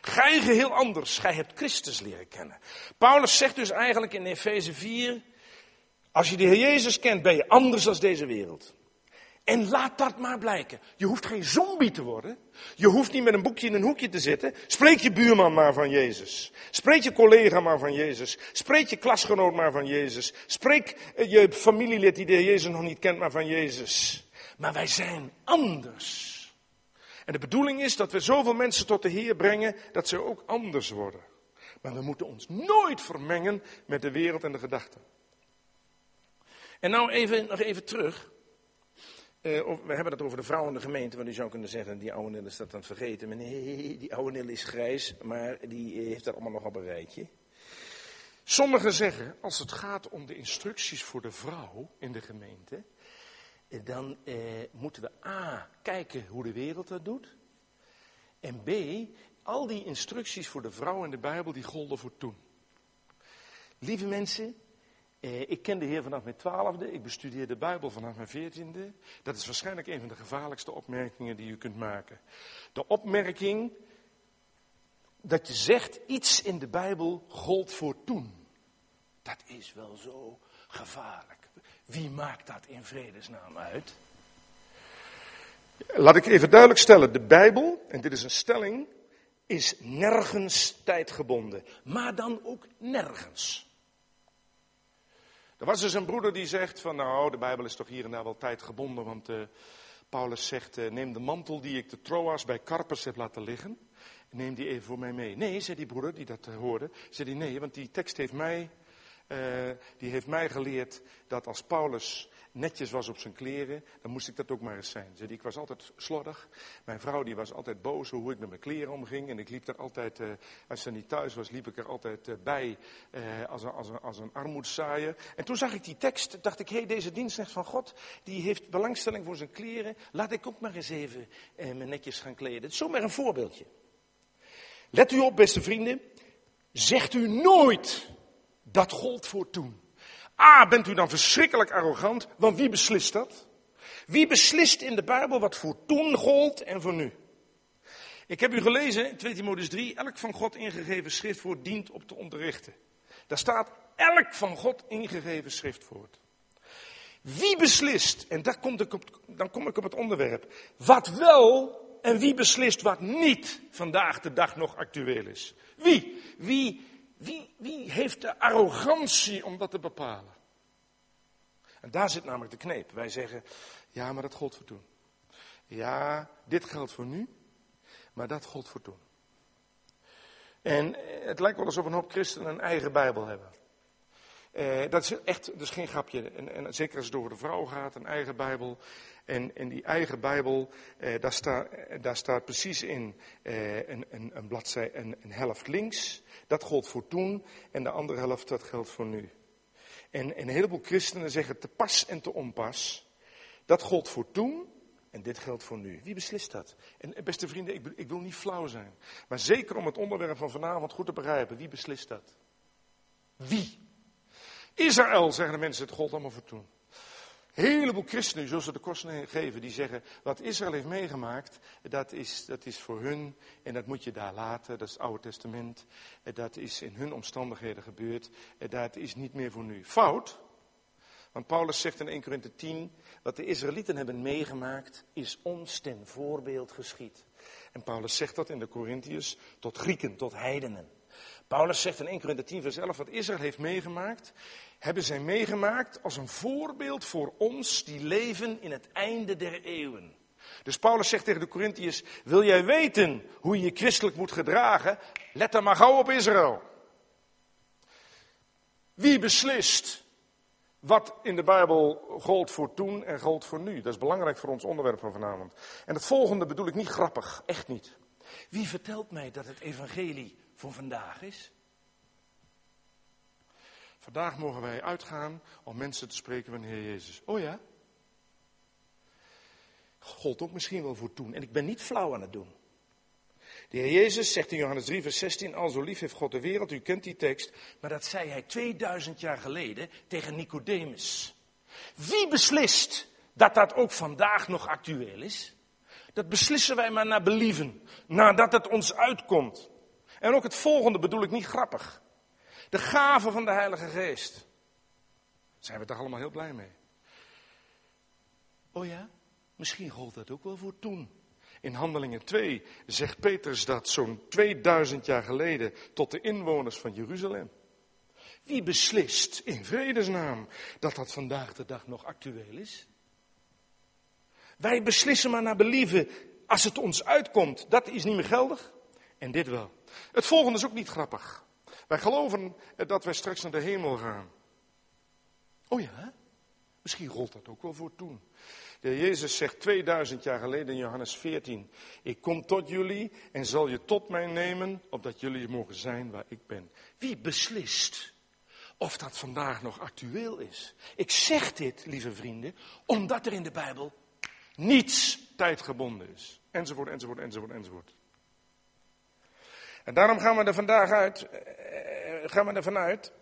Gij geheel anders, gij hebt Christus leren kennen. Paulus zegt dus eigenlijk in Efeze 4, als je de Heer Jezus kent, ben je anders dan deze wereld. En laat dat maar blijken. Je hoeft geen zombie te worden. Je hoeft niet met een boekje in een hoekje te zitten. Spreek je buurman maar van Jezus. Spreek je collega maar van Jezus. Spreek je klasgenoot maar van Jezus. Spreek eh, je familielid die de Jezus nog niet kent maar van Jezus. Maar wij zijn anders. En de bedoeling is dat we zoveel mensen tot de Heer brengen dat ze ook anders worden. Maar we moeten ons nooit vermengen met de wereld en de gedachten. En nou even, nog even terug uh, we hebben het over de vrouw in de gemeente, want u zou kunnen zeggen, die oude Nil is dat dan vergeten. Maar nee, die oude Nil is grijs, maar die eh, heeft dat allemaal nog op een rijtje. Sommigen zeggen, als het gaat om de instructies voor de vrouw in de gemeente, eh, dan eh, moeten we A, kijken hoe de wereld dat doet. En B, al die instructies voor de vrouw in de Bijbel, die golden voor toen. Lieve mensen, eh, ik ken de Heer vanaf mijn twaalfde, ik bestudeer de Bijbel vanaf mijn veertiende. Dat is waarschijnlijk een van de gevaarlijkste opmerkingen die u kunt maken. De opmerking dat je zegt iets in de Bijbel gold voor toen. Dat is wel zo gevaarlijk. Wie maakt dat in vredesnaam uit? Laat ik even duidelijk stellen, de Bijbel, en dit is een stelling, is nergens tijdgebonden. Maar dan ook nergens. Er was dus een broeder die zegt van nou, de Bijbel is toch hier en daar wel tijdgebonden, want uh, Paulus zegt, uh, neem de mantel die ik de Troas bij Carpus heb laten liggen, neem die even voor mij mee. Nee, zei die broeder die dat uh, hoorde, zei die nee, want die tekst heeft mij, die heeft mij geleerd dat als Paulus netjes was op zijn kleren, dan moest ik dat ook maar eens zijn. Ik was altijd slordig. Mijn vrouw die was altijd boos hoe ik met mijn kleren omging. En ik liep er altijd, uh, als ze niet thuis was, liep ik er altijd uh, bij uh, als, een, als, een, armoedzaaier. En toen zag ik die tekst, dacht ik, hé, hey, deze dienstrecht van God, die heeft belangstelling voor zijn kleren. Laat ik ook maar eens even me netjes gaan kleden. Het is zomaar een voorbeeldje. Let u op, beste vrienden. Zegt u nooit dat gold voor toen. A, bent u dan verschrikkelijk arrogant, want wie beslist dat? Wie beslist in de Bijbel wat voor toen gold en voor nu? Ik heb u gelezen in 2 Timotheus 3, elk van God ingegeven schriftwoord dient op te onderrichten. Daar staat elk van God ingegeven schriftwoord. Wie beslist, en daar komt ik op, dan kom ik op het onderwerp, wat wel en wie beslist wat niet vandaag de dag nog actueel is? Wie? Wie wie, wie heeft de arrogantie om dat te bepalen? En daar zit namelijk de kneep. Wij zeggen, ja, maar dat gold voor toen. Ja, dit geldt voor nu, maar dat gold voor toen. En eh, het lijkt wel alsof een hoop christenen een eigen Bijbel hebben. Eh, dat is echt, is geen grapje. En, en, zeker als het over de vrouw gaat, een eigen Bijbel. En, en die eigen Bijbel, eh, daar, staat, daar staat precies in eh, een, een, een bladzij, een, een helft links. Dat gold voor toen. En de andere helft, dat geldt voor nu. En, en een heleboel christenen zeggen te pas en te onpas. Dat gold voor toen en dit geldt voor nu. Wie beslist dat? En eh, beste vrienden, ik, ik wil niet flauw zijn. Maar zeker om het onderwerp van vanavond goed te begrijpen. Wie beslist dat? Wie? Israël, zeggen de mensen, het gold allemaal voor toen. Heleboel christenen, zoals ze de kosten geven, die zeggen, wat Israël heeft meegemaakt, dat is, dat is voor hun en dat moet je daar laten, dat is het Oude Testament, dat is in hun omstandigheden gebeurd, dat is niet meer voor nu. Fout, want Paulus zegt in 1 Corinthië 10, wat de Israëlieten hebben meegemaakt, is ons ten voorbeeld geschied. En Paulus zegt dat in de Corinthiërs tot Grieken, tot heidenen. Paulus zegt in 1 Corinthië 10 vers 11, wat Israël heeft meegemaakt, hebben zij meegemaakt als een voorbeeld voor ons die leven in het einde der eeuwen. Dus Paulus zegt tegen de Corinthiërs, wil jij weten hoe je je christelijk moet gedragen? Let dan maar gauw op Israël. Wie beslist wat in de Bijbel gold voor toen en gold voor nu? Dat is belangrijk voor ons onderwerp van vanavond. En het volgende bedoel ik niet grappig, echt niet. Wie vertelt mij dat het evangelie voor vandaag is? Vandaag mogen wij uitgaan om mensen te spreken van de Heer Jezus. Oh ja? Gold ook misschien wel voor toen. En ik ben niet flauw aan het doen. De Heer Jezus zegt in Johannes 3, vers 16, al zo lief heeft God de wereld, u kent die tekst, maar dat zei hij 2000 jaar geleden tegen Nicodemus. Wie beslist dat dat ook vandaag nog actueel is? Dat beslissen wij maar naar believen, nadat het ons uitkomt. En ook het volgende bedoel ik niet grappig. De gave van de Heilige Geest. Zijn we toch allemaal heel blij mee. Oh ja, misschien gold dat ook wel voor toen. In Handelingen 2 zegt Petrus dat zo'n 2000 jaar geleden tot de inwoners van Jeruzalem. Wie beslist in vredesnaam dat dat vandaag de dag nog actueel is? Wij beslissen maar naar believen als het ons uitkomt. Dat is niet meer geldig. En dit wel. Het volgende is ook niet grappig. Wij geloven dat wij straks naar de hemel gaan. Oh ja, misschien rolt dat ook wel voor toen. De Jezus zegt 2000 jaar geleden in Johannes 14: Ik kom tot jullie en zal je tot mij nemen, opdat jullie mogen zijn waar ik ben. Wie beslist of dat vandaag nog actueel is? Ik zeg dit, lieve vrienden, omdat er in de Bijbel niets tijdgebonden is. Enzovoort, enzovoort, enzovoort, enzovoort. En daarom gaan we er vandaag uit, eh, gaan we er vanuit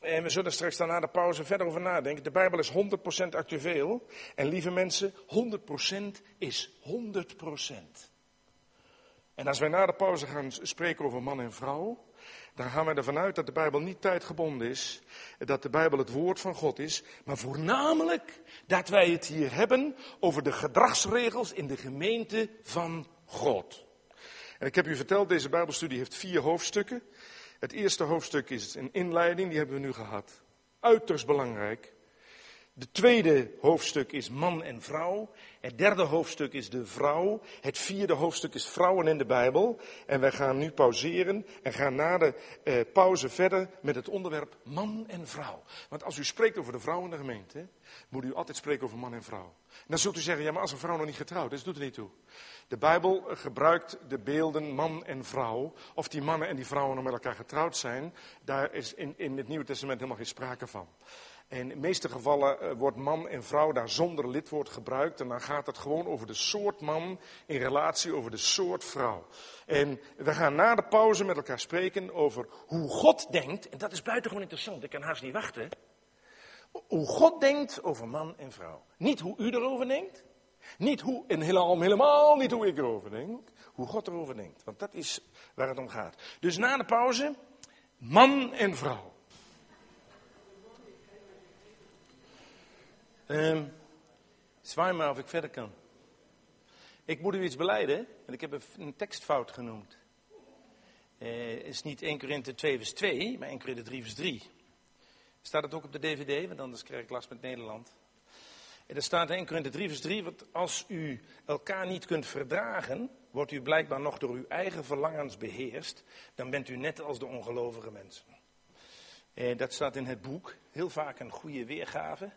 en we zullen straks dan na de pauze verder over nadenken. De Bijbel is 100% actueel. En lieve mensen, 100% is 100%. En als wij na de pauze gaan spreken over man en vrouw, dan gaan wij ervan uit dat de Bijbel niet tijdgebonden is, dat de Bijbel het woord van God is, maar voornamelijk dat wij het hier hebben over de gedragsregels in de gemeente van God. En ik heb u verteld, deze Bijbelstudie heeft vier hoofdstukken. Het eerste hoofdstuk is een inleiding, die hebben we nu gehad. Uiterst belangrijk. De tweede hoofdstuk is man en vrouw. Het derde hoofdstuk is de vrouw. Het vierde hoofdstuk is vrouwen in de Bijbel. En wij gaan nu pauzeren en gaan na de eh, pauze verder met het onderwerp man en vrouw. Want als u spreekt over de vrouw in de gemeente, moet u altijd spreken over man en vrouw. Dan zult u zeggen, ja maar als een vrouw nog niet getrouwd is, doet er niet toe. De Bijbel gebruikt de beelden man en vrouw. Of die mannen en die vrouwen nog met elkaar getrouwd zijn, daar is in, in het Nieuwe Testament helemaal geen sprake van. En in de meeste gevallen eh, wordt man en vrouw daar zonder lidwoord gebruikt. En dan gaat het gewoon over de soort man in relatie over de soort vrouw. En we gaan na de pauze met elkaar spreken over hoe God denkt. En dat is buitengewoon interessant, ik kan haast niet wachten. Hoe God denkt over man en vrouw. Niet hoe u erover denkt. Niet hoe, en helemaal, helemaal niet hoe ik erover denk. Hoe God erover denkt. Want dat is waar het om gaat. Dus na de pauze, man en vrouw. Um, zwaai maar of ik verder kan. Ik moet u iets beleiden, en ik heb een tekstfout genoemd. Het is niet 1 Korinthe 2 vers 2, maar 1 Korinthe 3 vers 3. Staat het ook op de DVD, want anders krijg ik last met Nederland. En er staat in Korinthe 3 vers 3, want als u elkaar niet kunt verdragen, wordt u blijkbaar nog door uw eigen verlangens beheerst, dan bent u net als de ongelovige mensen. Eh, dat staat in het boek, heel vaak een goede weergave.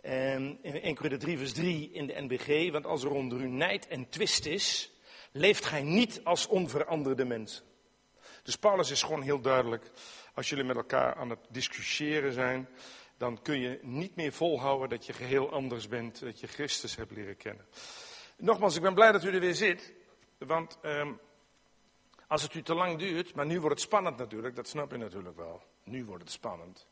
En in 1 Korinthe 3 vers 3 in de NBG, want als er onder u nijd en twist is, leeft gij niet als onveranderde mensen. Dus Paulus is gewoon heel duidelijk, als jullie met elkaar aan het discussiëren zijn, dan kun je niet meer volhouden dat je geheel anders bent, dat je Christus hebt leren kennen. Nogmaals, ik ben blij dat u er weer zit, want um, als het u te lang duurt, maar nu wordt het spannend natuurlijk, dat snap je natuurlijk wel. Nu wordt het spannend.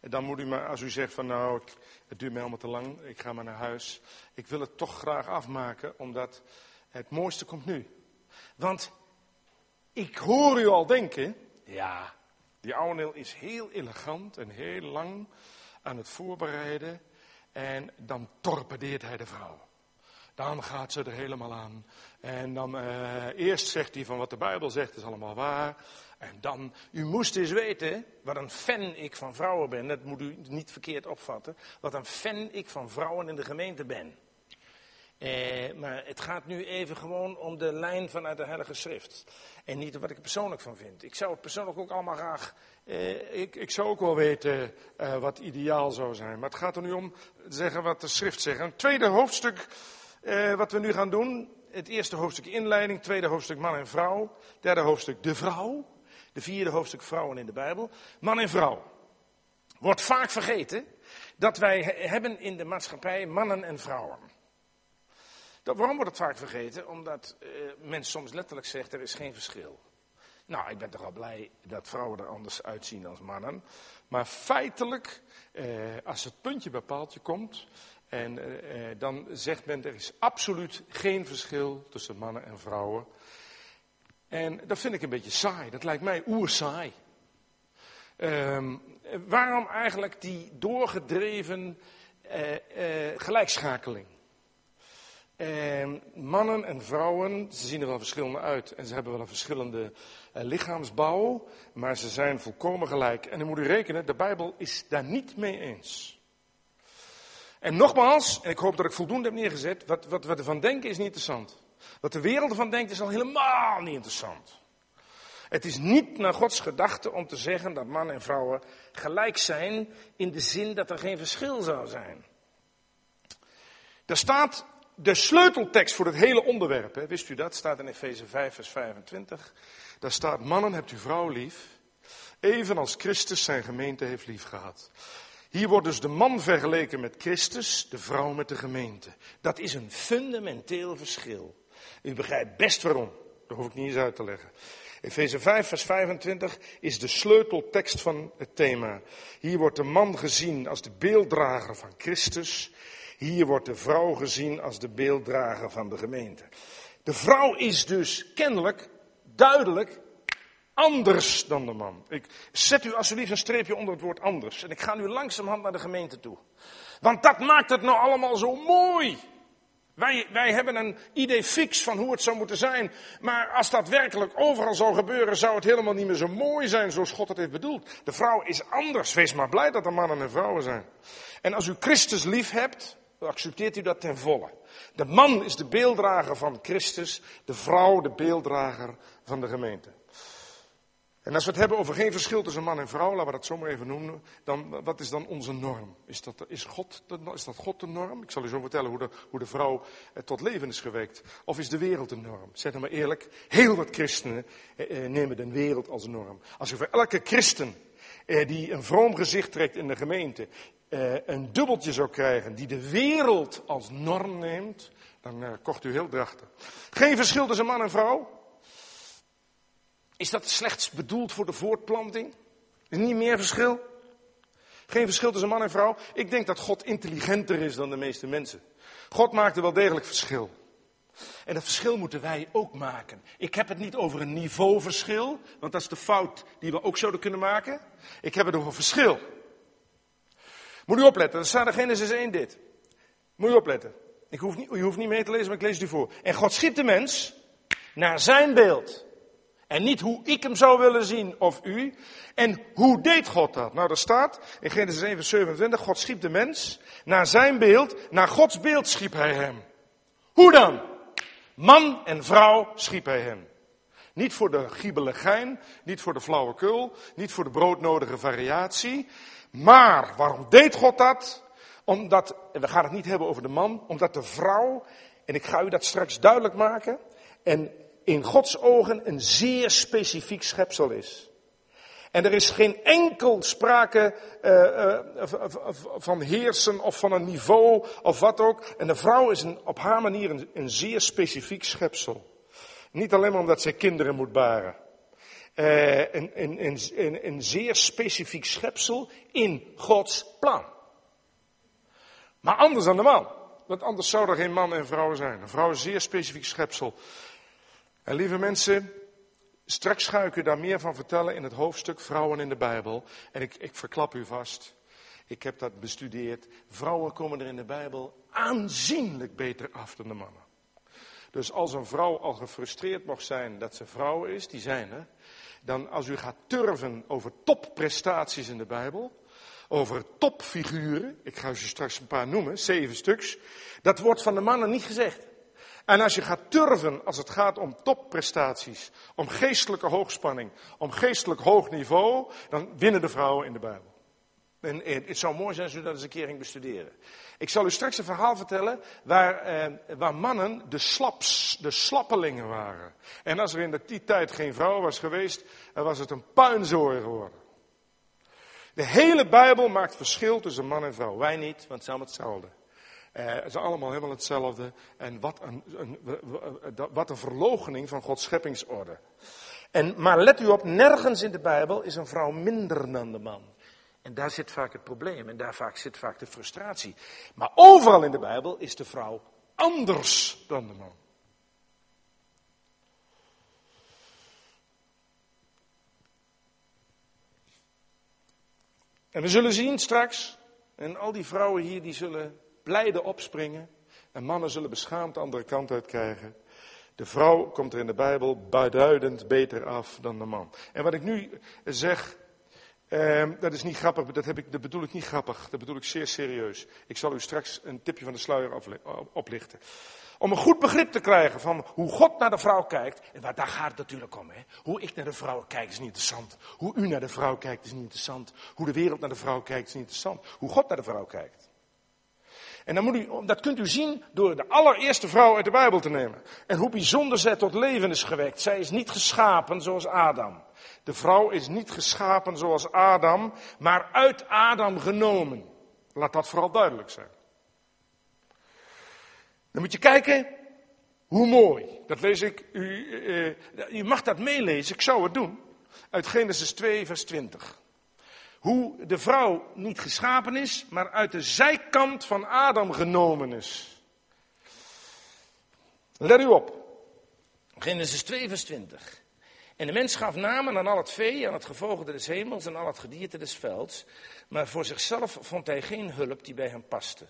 En dan moet u maar, als u zegt van nou, het duurt mij allemaal te lang, ik ga maar naar huis. Ik wil het toch graag afmaken, omdat het mooiste komt nu. Want ik hoor u al denken, ja, die oude is heel elegant en heel lang aan het voorbereiden. En dan torpedeert hij de vrouw. Dan gaat ze er helemaal aan. En dan uh, eerst zegt hij van wat de Bijbel zegt is allemaal waar. En dan, u moest eens weten wat een fan ik van vrouwen ben. Dat moet u niet verkeerd opvatten. Wat een fan ik van vrouwen in de gemeente ben. Eh, maar het gaat nu even gewoon om de lijn vanuit de Heilige Schrift. En niet wat ik er persoonlijk van vind. Ik zou het persoonlijk ook allemaal graag. Eh, ik, ik zou ook wel weten uh, wat ideaal zou zijn. Maar het gaat er nu om zeggen wat de Schrift zegt. Een tweede hoofdstuk uh, wat we nu gaan doen. Het eerste hoofdstuk inleiding, tweede hoofdstuk man en vrouw. Derde hoofdstuk de vrouw. De vierde hoofdstuk vrouwen in de Bijbel. Man en vrouw. Wordt vaak vergeten dat wij hebben in de maatschappij mannen en vrouwen. Waarom wordt het vaak vergeten? Omdat uh, men soms letterlijk zegt er is geen verschil. Nou, ik ben toch al blij dat vrouwen er anders uitzien dan mannen. Maar feitelijk, eh, als het puntje bij komt, en eh, dan zegt men er is absoluut geen verschil tussen mannen en vrouwen. En dat vind ik een beetje saai. Dat lijkt mij oersaai. Um, waarom eigenlijk die doorgedreven uh, gelijkschakeling? Um, mannen en vrouwen, ze zien er wel verschillende uit en ze hebben wel een verschillende uh, lichaamsbouw, maar ze zijn volkomen gelijk. En dan moet u rekenen, de Bijbel is daar niet mee eens. En nogmaals, en ik hoop dat ik voldoende heb neergezet, wat, wat we ervan denken is niet interessant. Wat de wereld ervan denkt is al helemaal niet interessant. Het is niet naar Gods gedachte om te zeggen dat mannen en vrouwen gelijk zijn in de zin dat er geen verschil zou zijn. Er staat de sleuteltekst voor het hele onderwerp, wist u dat? Staat in Efeze 5, vers 25. Daar staat: Mannen, hebt u vrouw lief, evenals Christus zijn gemeente heeft lief gehad. Hier wordt dus de man vergeleken met Christus, de vrouw met de gemeente. Dat is een fundamenteel verschil. U begrijpt best waarom. Dat hoef ik niet eens uit te leggen. Efeze 5, vers 25 is de sleuteltekst van het thema. Hier wordt de man gezien als de beelddrager van Christus. Hier wordt de vrouw gezien als de beelddrager van de gemeente. De vrouw is dus kennelijk duidelijk anders dan de man. Ik zet u alsjeblieft een streepje onder het woord anders. En ik ga nu langzamerhand naar de gemeente toe. Want dat maakt het nou allemaal zo mooi. Wij, wij hebben een idee fix van hoe het zou moeten zijn. Maar als dat werkelijk overal zou gebeuren, zou het helemaal niet meer zo mooi zijn zoals God het heeft bedoeld. De vrouw is anders. Wees maar blij dat er mannen en vrouwen zijn. En als u Christus lief hebt, accepteert u dat ten volle. De man is de beelddrager van Christus, de vrouw de beelddrager van de gemeente. En als we het hebben over geen verschil tussen man en vrouw, laten we dat zo maar even noemen, dan wat is dan onze norm? Is dat, is, God, is dat God de norm? Ik zal u zo vertellen hoe de, hoe de vrouw eh, tot leven is gewekt. Of is de wereld de norm? Zeg dan maar eerlijk, heel wat christenen eh, eh, nemen de wereld als norm. Als u voor elke christen eh, die een vroom gezicht trekt in de gemeente, een dubbeltje zou krijgen die de wereld als norm neemt, dan eh, kocht u heel drachtig. Geen verschil tussen man en vrouw. Is dat slechts bedoeld voor de voortplanting? Is niet meer verschil? Geen verschil tussen man en vrouw? Ik denk dat God intelligenter is dan de meeste mensen. God maakt er wel degelijk verschil. En dat verschil moeten wij ook maken. Ik heb het niet over een niveauverschil, want dat is de fout die we ook zouden kunnen maken. Ik heb het over verschil. Moet u opletten, er staat in Genesis 1 dit. Moet u opletten. Ik hoef niet, u hoeft niet mee te lezen, maar ik lees het u voor. En God schiep de mens naar zijn beeld. En niet hoe ik hem zou willen zien of u. En hoe deed God dat? Nou, er staat in Genesis 1 vers 27, God schiep de mens naar zijn beeld, naar Gods beeld schiep hij hem. Hoe dan? Man en vrouw schiep hij hem. Niet voor de giebeligijn, niet voor de flauwekul, niet voor de broodnodige variatie. Maar waarom deed God dat? Omdat, en we gaan het niet hebben over de man, omdat de vrouw, en ik ga u dat straks duidelijk maken, en in Gods ogen een zeer specifiek schepsel is. En er is geen enkel sprake uh, uh, van heersen of van een niveau of wat ook. En de vrouw is een, op haar manier een, een, zeer specifiek schepsel. Niet alleen omdat zij kinderen moet baren. Een, een, een, een zeer specifiek schepsel in Gods plan. Maar anders dan de man. Want anders zou er geen man en vrouw zijn. Een vrouw is een zeer specifiek schepsel. En lieve mensen, straks ga ik u daar meer van vertellen in het hoofdstuk Vrouwen in de Bijbel. En ik, ik verklap u vast, ik heb dat bestudeerd. Vrouwen komen er in de Bijbel aanzienlijk beter af dan de mannen. Dus als een vrouw al gefrustreerd mag zijn dat ze vrouw is, die zijn er. Dan als u gaat turven over topprestaties in de Bijbel, over topfiguren, ik ga u straks een paar noemen, zeven stuks, dat wordt van de mannen niet gezegd. En als je gaat turven als het gaat om topprestaties, om geestelijke hoogspanning, om geestelijk hoog niveau, dan winnen de vrouwen in de Bijbel. En het zou mooi zijn als u dat eens een keer ging bestuderen. Ik zal u straks een verhaal vertellen waar, eh, waar mannen de slaps, de slappelingen waren. En als er in die tijd geen vrouw was geweest, dan was het een puinzooi geworden. De hele Bijbel maakt verschil tussen man en vrouw. Wij niet, want het is allemaal hetzelfde. Uh, het is allemaal helemaal hetzelfde. En wat een, een, wat een van Gods scheppingsorde. En, maar let u op, nergens in de Bijbel is een vrouw minder dan de man. En daar zit vaak het probleem en daar vaak zit vaak de frustratie. Maar overal in de Bijbel is de vrouw anders dan de man. En we zullen zien straks, en al die vrouwen hier die zullen blijde opspringen. En mannen zullen beschaamd de andere kant uit krijgen. De vrouw komt er in de Bijbel beduidend beter af dan de man. En wat ik nu zeg, eh, dat is niet grappig, dat, heb ik, dat bedoel ik niet grappig, dat bedoel ik zeer serieus. Ik zal u straks een tipje van de sluier oplichten. Om een goed begrip te krijgen van hoe God naar de vrouw kijkt. En waar, daar gaat het natuurlijk om. Hè? Hoe ik naar de vrouw kijk is niet interessant. Hoe u naar de vrouw kijkt is niet interessant. Hoe de wereld naar de vrouw kijkt is niet interessant. Hoe God naar de vrouw kijkt. En dan moet u, dat kunt u zien door de allereerste vrouw uit de Bijbel te nemen. En hoe bijzonder zij tot leven is gewekt. Zij is niet geschapen zoals Adam. De vrouw is niet geschapen zoals Adam, maar uit Adam genomen. Laat dat vooral duidelijk zijn. Dan moet je kijken hoe mooi. Dat lees ik. U, uh, u mag dat meelezen, ik zou het doen. Uit Genesis 2, vers 20. Hoe de vrouw niet geschapen is, maar uit de zijkant van Adam genomen is. Let u op. Genesis 2, vers 20. En de mens gaf namen aan al het vee, aan het gevogelte des hemels en al het gedierte des velds. Maar voor zichzelf vond hij geen hulp die bij hem paste.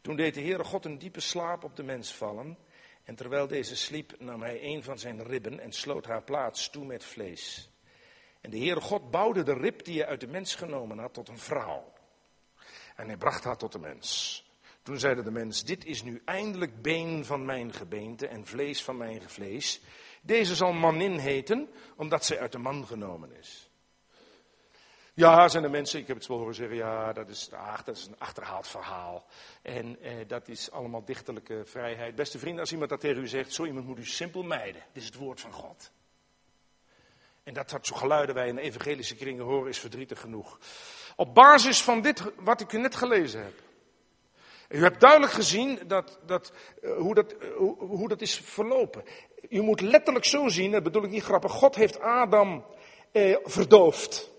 Toen deed de Heere God een diepe slaap op de mens vallen. En terwijl deze sliep, nam hij een van zijn ribben en sloot haar plaats toe met vlees. En de Heere God bouwde de rib die hij uit de mens genomen had tot een vrouw. En hij bracht haar tot de mens. Toen zeide de mens, dit is nu eindelijk been van mijn gebeente en vlees van mijn vlees. Deze zal manin heten, omdat zij uit de man genomen is. Ja, zijn de mensen, ik heb het wel horen zeggen, ja, dat is, ach, dat is een achterhaald verhaal. En eh, dat is allemaal dichterlijke vrijheid. Beste vrienden, als iemand dat tegen u zegt, zo iemand moet u simpel mijden. Dit is het woord van God. En dat zo geluiden wij in evangelische kringen horen is verdrietig genoeg. Op basis van dit, wat ik u net gelezen heb. U hebt duidelijk gezien dat, dat, uh, hoe, dat, uh, hoe, dat is verlopen. U moet letterlijk zo zien, dat bedoel ik niet grappig, God heeft Adam eh, verdoofd.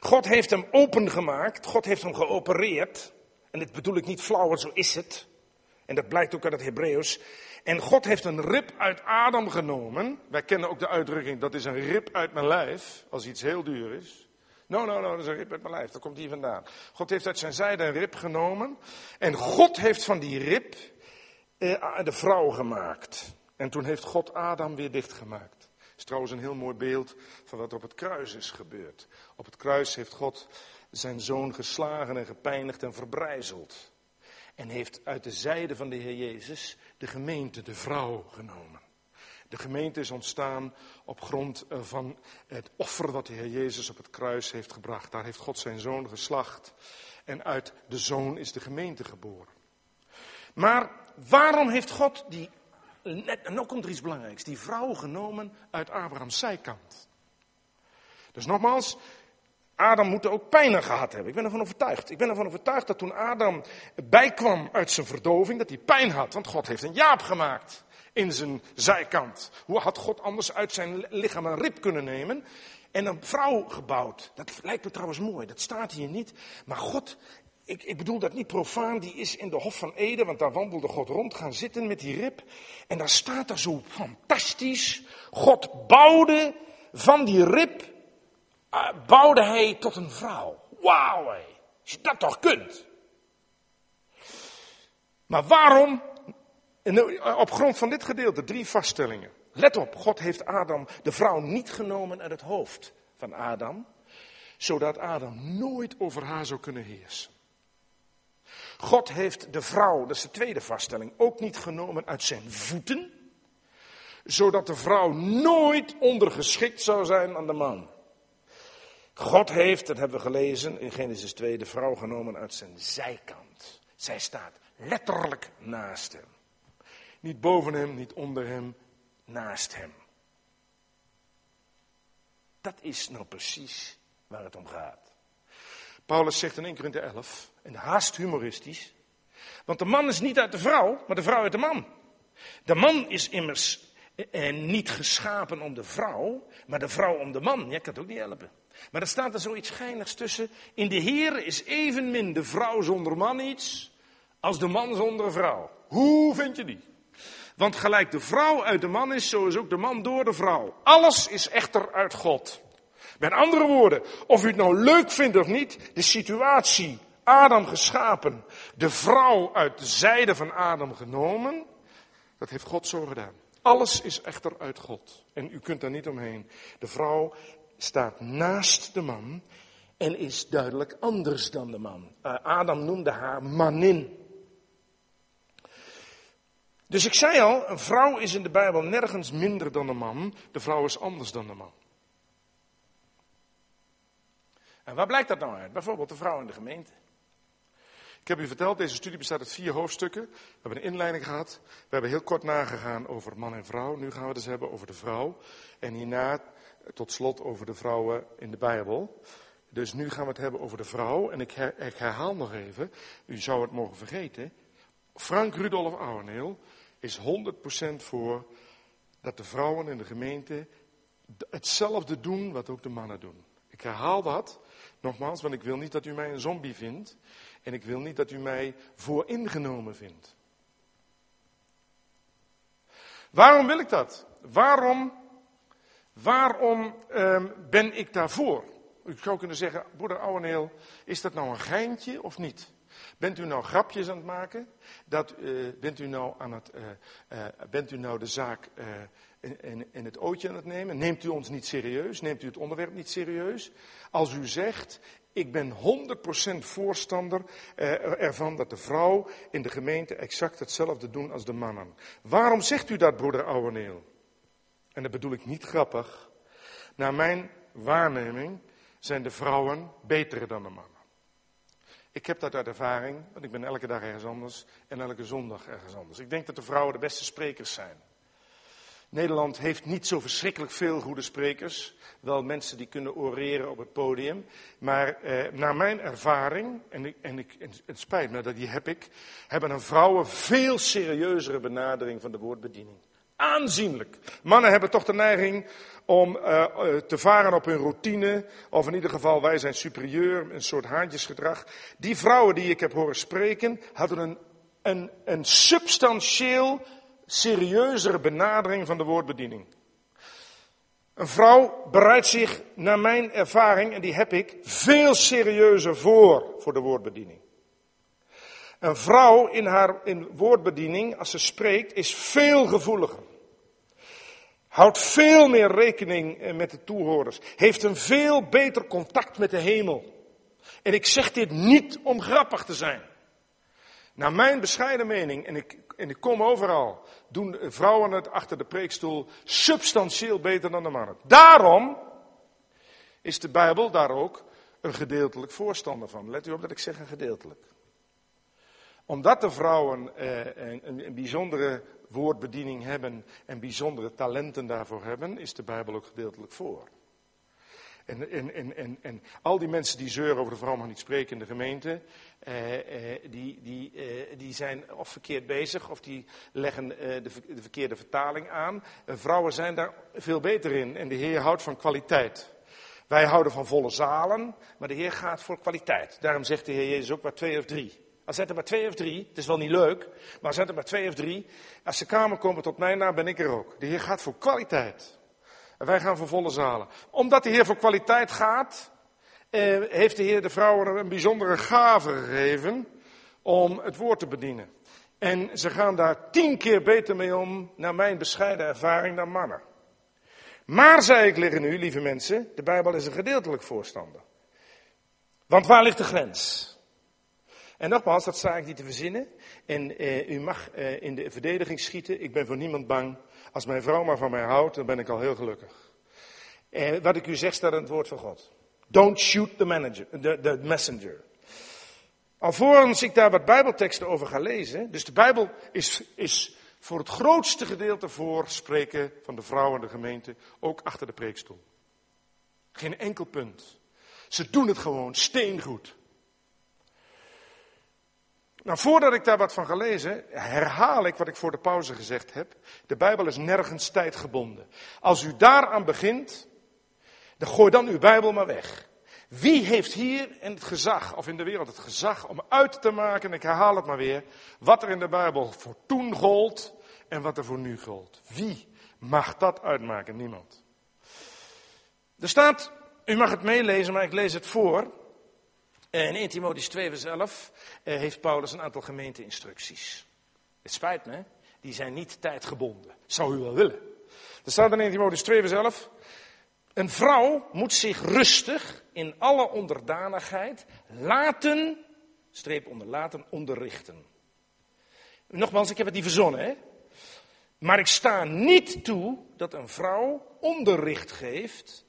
God heeft hem opengemaakt, God heeft hem geopereerd. En dit bedoel ik niet flauwer, zo is het. En dat blijkt ook uit het Hebreeuws. En God heeft een rib uit Adam genomen. Wij kennen ook de uitdrukking, dat is een rib uit mijn lijf, als iets heel duur is. No, no, no, dat is een rib uit mijn lijf, dat komt hier vandaan. God heeft uit zijn zijde een rib genomen. En God heeft van die rib eh, de vrouw gemaakt. En toen heeft God Adam weer dichtgemaakt. Dat is trouwens een heel mooi beeld van wat op het kruis is gebeurd. Op het kruis heeft God zijn zoon geslagen en gepijnigd en verbrijzeld. En heeft uit de zijde van de Heer Jezus de gemeente, de vrouw, genomen. De gemeente is ontstaan op grond van het offer wat de Heer Jezus op het kruis heeft gebracht. Daar heeft God zijn zoon geslacht. En uit de zoon is de gemeente geboren. Maar waarom heeft God die, en nu komt er iets belangrijks, die vrouw genomen uit Abraham's zijkant? Dus nogmaals, Adam moet ook pijn gehad hebben. Ik ben ervan overtuigd. Ik ben ervan overtuigd dat toen Adam bijkwam uit zijn verdoving, dat hij pijn had. Want God heeft een jaap gemaakt in zijn zijkant. Hoe had God anders uit zijn lichaam een rib kunnen nemen en een vrouw gebouwd? Dat lijkt me trouwens mooi, dat staat hier niet. Maar God, ik, ik bedoel dat niet profaan, die is in de Hof van Eden, want daar wandelde God rond, gaan zitten met die rib. En daar staat er zo fantastisch, God bouwde van die rib, bouwde hij tot een vrouw. Wauw, als je dat toch kunt. Maar waarom en op grond van dit gedeelte drie vaststellingen. Let op, God heeft Adam, de vrouw, niet genomen uit het hoofd van Adam, zodat Adam nooit over haar zou kunnen heersen. God heeft de vrouw, dat is de tweede vaststelling, ook niet genomen uit zijn voeten, zodat de vrouw nooit ondergeschikt zou zijn aan de man. God heeft, dat hebben we gelezen in Genesis 2, de vrouw genomen uit zijn zijkant. Zij staat letterlijk naast hem. Niet boven hem, niet onder hem, naast hem. Dat is nou precies waar het om gaat. Paulus zegt in 1 Korinthe 11, en haast humoristisch, want de man is niet uit de vrouw, maar de vrouw uit de man. De man is immers eh, niet geschapen om de vrouw, maar de vrouw om de man. Ja, kan het ook niet helpen. Maar er staat er zoiets geinigs tussen. In de Heer is evenmin de vrouw zonder man iets, als de man zonder vrouw. Hoe vind je die? Want gelijk de vrouw uit de man is, zo is ook de man door de vrouw. Alles is echter uit God. Met andere woorden, of u het nou leuk vindt of niet, de situatie, Adam geschapen, de vrouw uit de zijde van Adam genomen, dat heeft God zo gedaan. Alles is echter uit God. En u kunt daar niet omheen. De vrouw staat naast de man en is duidelijk anders dan de man. Uh, Adam noemde haar manin. Dus ik zei al, een vrouw is in de Bijbel nergens minder dan een man. De vrouw is anders dan de man. En waar blijkt dat nou uit? Bijvoorbeeld de vrouw in de gemeente. Ik heb u verteld, deze studie bestaat uit vier hoofdstukken. We hebben een inleiding gehad. We hebben heel kort nagegaan over man en vrouw. Nu gaan we het dus hebben over de vrouw. En hierna tot slot over de vrouwen in de Bijbel. Dus nu gaan we het hebben over de vrouw. En ik, herhaal nog even, u zou het mogen vergeten. Frank Rudolf Ouweneel is 100% voor dat de vrouwen in de gemeente hetzelfde doen wat ook de mannen doen. Ik herhaal dat, nogmaals, want ik wil niet dat u mij een zombie vindt. En ik wil niet dat u mij vooringenomen vindt. Waarom wil ik dat? Waarom, waarom um, ben ik daarvoor? U zou kunnen zeggen, broeder Ouweneel, is dat nou een geintje of niet? Bent u nou grapjes aan het maken? Dat, uh, bent, u nou aan het, uh, uh, bent u nou de zaak in, in, in, het ootje aan het nemen? Neemt u ons niet serieus? Neemt u het onderwerp niet serieus? Als u zegt, ik ben 100% voorstander ervan dat de vrouw in de gemeente exact hetzelfde doen als de mannen. Waarom zegt u dat, broeder Ouweneel? En dat bedoel ik niet grappig. Naar mijn waarneming zijn de vrouwen beter dan de mannen. Ik heb dat uit ervaring, want ik ben elke dag ergens anders en elke zondag ergens anders. Ik denk dat de vrouwen de beste sprekers zijn. Nederland heeft niet zo verschrikkelijk veel goede sprekers. Wel mensen die kunnen oreren op het podium. Maar eh, naar mijn ervaring, en, ik, en, ik, en het spijt me dat die heb ik, hebben een vrouwen veel serieuzere benadering van de woordbediening. Aanzienlijk. Mannen hebben toch de neiging om uh, te varen op hun routine, of in ieder geval wij zijn superieur, een soort haantjesgedrag. Die vrouwen die ik heb horen spreken, hadden een, een, een substantieel serieuzere benadering van de woordbediening. Een vrouw bereidt zich, naar mijn ervaring, en die heb ik, veel serieuzer voor voor de woordbediening. Een vrouw in haar in woordbediening, als ze spreekt, is veel gevoeliger. Houdt veel meer rekening eh, met de toehoorders. Heeft een veel beter contact met de hemel. En ik zeg dit niet om grappig te zijn. Naar mijn bescheiden mening, en ik, en ik kom overal, doen vrouwen het achter de preekstoel substantieel beter dan de mannen. Daarom is de Bijbel daar ook een gedeeltelijk voorstander van. Let u op dat ik zeg een gedeeltelijk. Omdat de vrouwen eh, een, een bijzondere woordbediening hebben en bijzondere talenten daarvoor hebben, is de Bijbel ook gedeeltelijk voor. En, en, en, en, en al die mensen die zeuren over de vrouw mag niet spreken in de gemeente, eh, eh, die, die, eh, die zijn of verkeerd bezig of die leggen eh, de, de, verkeerde vertaling aan. vrouwen zijn daar veel beter in en de Heer houdt van kwaliteit. Wij houden van volle zalen, maar de Heer gaat voor kwaliteit. Daarom zegt de Heer Jezus ook maar twee of drie. Als het er maar twee of drie, het is wel niet leuk, maar het er maar twee of drie, als ze kamer komen tot mij naam, ben ik er ook. De Heer gaat voor kwaliteit. En wij gaan voor volle zalen. Omdat de Heer voor kwaliteit gaat, eh, heeft de Heer de vrouwen een bijzondere gave gegeven om het woord te bedienen. En ze gaan daar tien keer beter mee om, naar mijn bescheiden ervaring, dan mannen. Maar, zei ik liggen nu, lieve mensen, de Bijbel is een gedeeltelijk voorstander. Want waar ligt de grens? En nogmaals, dat sta ik niet te verzinnen. En eh, u mag eh, in de verdediging schieten. Ik ben voor niemand bang. Als mijn vrouw maar van mij houdt, dan ben ik al heel gelukkig. Eh, wat ik u zeg staat in het woord van God. Don't shoot the, manager, the, the messenger. Alvorens ik daar wat bijbelteksten over ga lezen. Dus de Bijbel is, is voor het grootste gedeelte voor spreken van de vrouw en de gemeente. Ook achter de preekstoel. Geen enkel punt. Ze doen het gewoon steengoed. Nou, voordat ik daar wat van ga lezen, herhaal ik wat ik voor de pauze gezegd heb. De Bijbel is nergens tijdgebonden. Als u daaraan begint, dan gooi dan uw Bijbel maar weg. Wie heeft hier in het gezag, of in de wereld het gezag om uit te maken, en ik herhaal het maar weer, wat er in de Bijbel voor toen gold en wat er voor nu gold? Wie mag dat uitmaken? Niemand. Er staat, u mag het meelezen, maar ik lees het voor. In 1 Timotheus 2 vers 11 eh, heeft Paulus een aantal gemeenteinstructies. Het spijt me, die zijn niet tijdgebonden. Zou u wel willen. Er staat in 1 Timotheus 2 vers 11. Een vrouw moet zich rustig in alle onderdanigheid laten, streep onder laten, onderrichten. Nogmaals, ik heb het niet verzonnen, hè. Maar ik sta niet toe dat een vrouw onderricht geeft,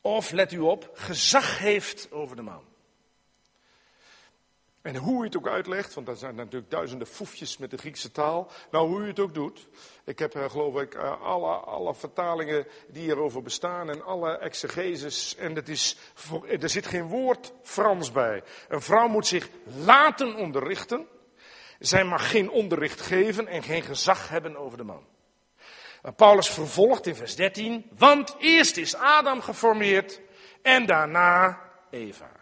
of let u op, gezag heeft over de man. En hoe u het ook uitlegt, want er zijn natuurlijk duizenden foefjes met de Griekse taal. Nou, hoe u het ook doet. Ik heb uh, geloof ik uh, alle, alle vertalingen die erover bestaan en alle exegeses. En het is er zit geen woord Frans bij. Een vrouw moet zich laten onderrichten. Zij mag geen onderricht geven en geen gezag hebben over de man. Paulus vervolgt in vers 13. Want eerst is Adam geformeerd en daarna Eva.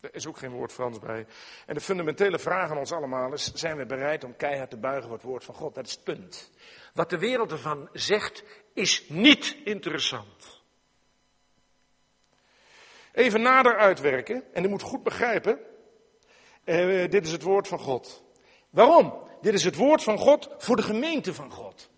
Er is ook geen woord Frans bij. En de fundamentele vraag aan ons allemaal is: zijn we bereid om keihard te buigen voor het woord van God? Dat is het punt. Wat de wereld ervan zegt, is niet interessant. Even nader uitwerken, en u moet goed begrijpen: eh, dit is het woord van God. Waarom? Dit is het woord van God voor de gemeente van God.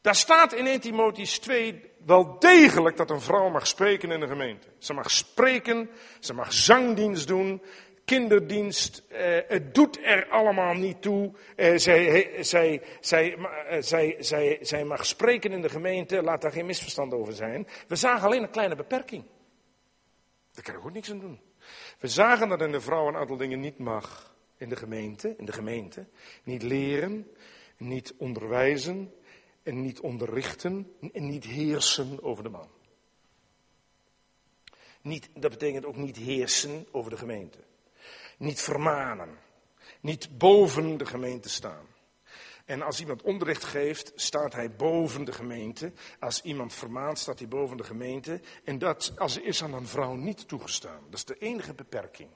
Daar staat in 1 Timotheus 2 wel degelijk dat een vrouw mag spreken in de gemeente. Ze mag spreken, ze mag zangdienst doen, kinderdienst. Eh, het doet er allemaal niet toe. Eh, zij, zij, eh, zij, zij, zij mag spreken in de gemeente, laat daar geen misverstand over zijn. We zagen alleen een kleine beperking. Daar kan ik ook niks aan doen. We zagen dat de vrouw een aantal dingen niet mag. In de gemeente, in de gemeente. Niet leren, niet onderwijzen, en niet onderrichten en niet heersen over de man. Niet, dat betekent ook niet heersen over de gemeente. Niet vermanen. Niet boven de gemeente staan. En als iemand onderricht geeft, staat hij boven de gemeente. Als iemand vermaant, staat hij boven de gemeente. En dat als is aan een vrouw niet toegestaan. Dat is de enige beperking.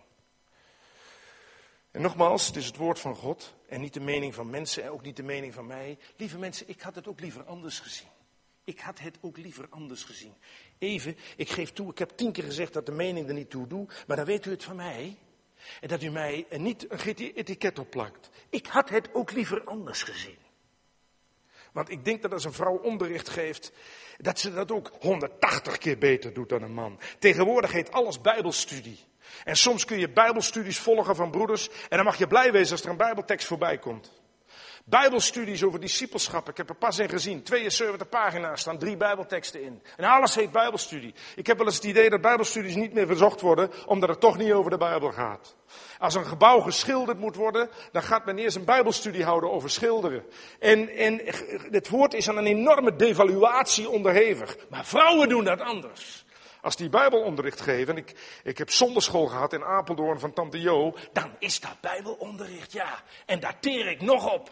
En nogmaals, het is het woord van God en niet de mening van mensen en ook niet de mening van mij. Lieve mensen, ik had het ook liever anders gezien. Ik had het ook liever anders gezien. Even, ik geef toe, ik heb tien keer gezegd dat de mening er niet toe doet, maar dan weet u het van mij. En dat u mij niet een etiket opplakt. Ik had het ook liever anders gezien. Want ik denk dat als een vrouw onderricht geeft, dat ze dat ook 180 keer beter doet dan een man. Tegenwoordig heet alles bijbelstudie. En soms kun je bijbelstudies volgen van broeders en dan mag je blij wezen als er een bijbeltekst voorbij komt. Bijbelstudies over discipelschap. Ik heb er pas in gezien. 72 pagina's staan drie Bijbelteksten in. En alles heet Bijbelstudie. Ik heb wel eens het idee dat Bijbelstudies niet meer verzocht worden, omdat het toch niet over de Bijbel gaat. Als een gebouw geschilderd moet worden, dan gaat men eerst een Bijbelstudie houden over schilderen. En, en het woord is aan een enorme devaluatie onderhevig. Maar vrouwen doen dat anders. Als die Bijbelonderricht geven, en ik, ik heb zonderschool gehad in Apeldoorn van Tante Jo, dan is dat Bijbelonderricht, ja. En daar teer ik nog op.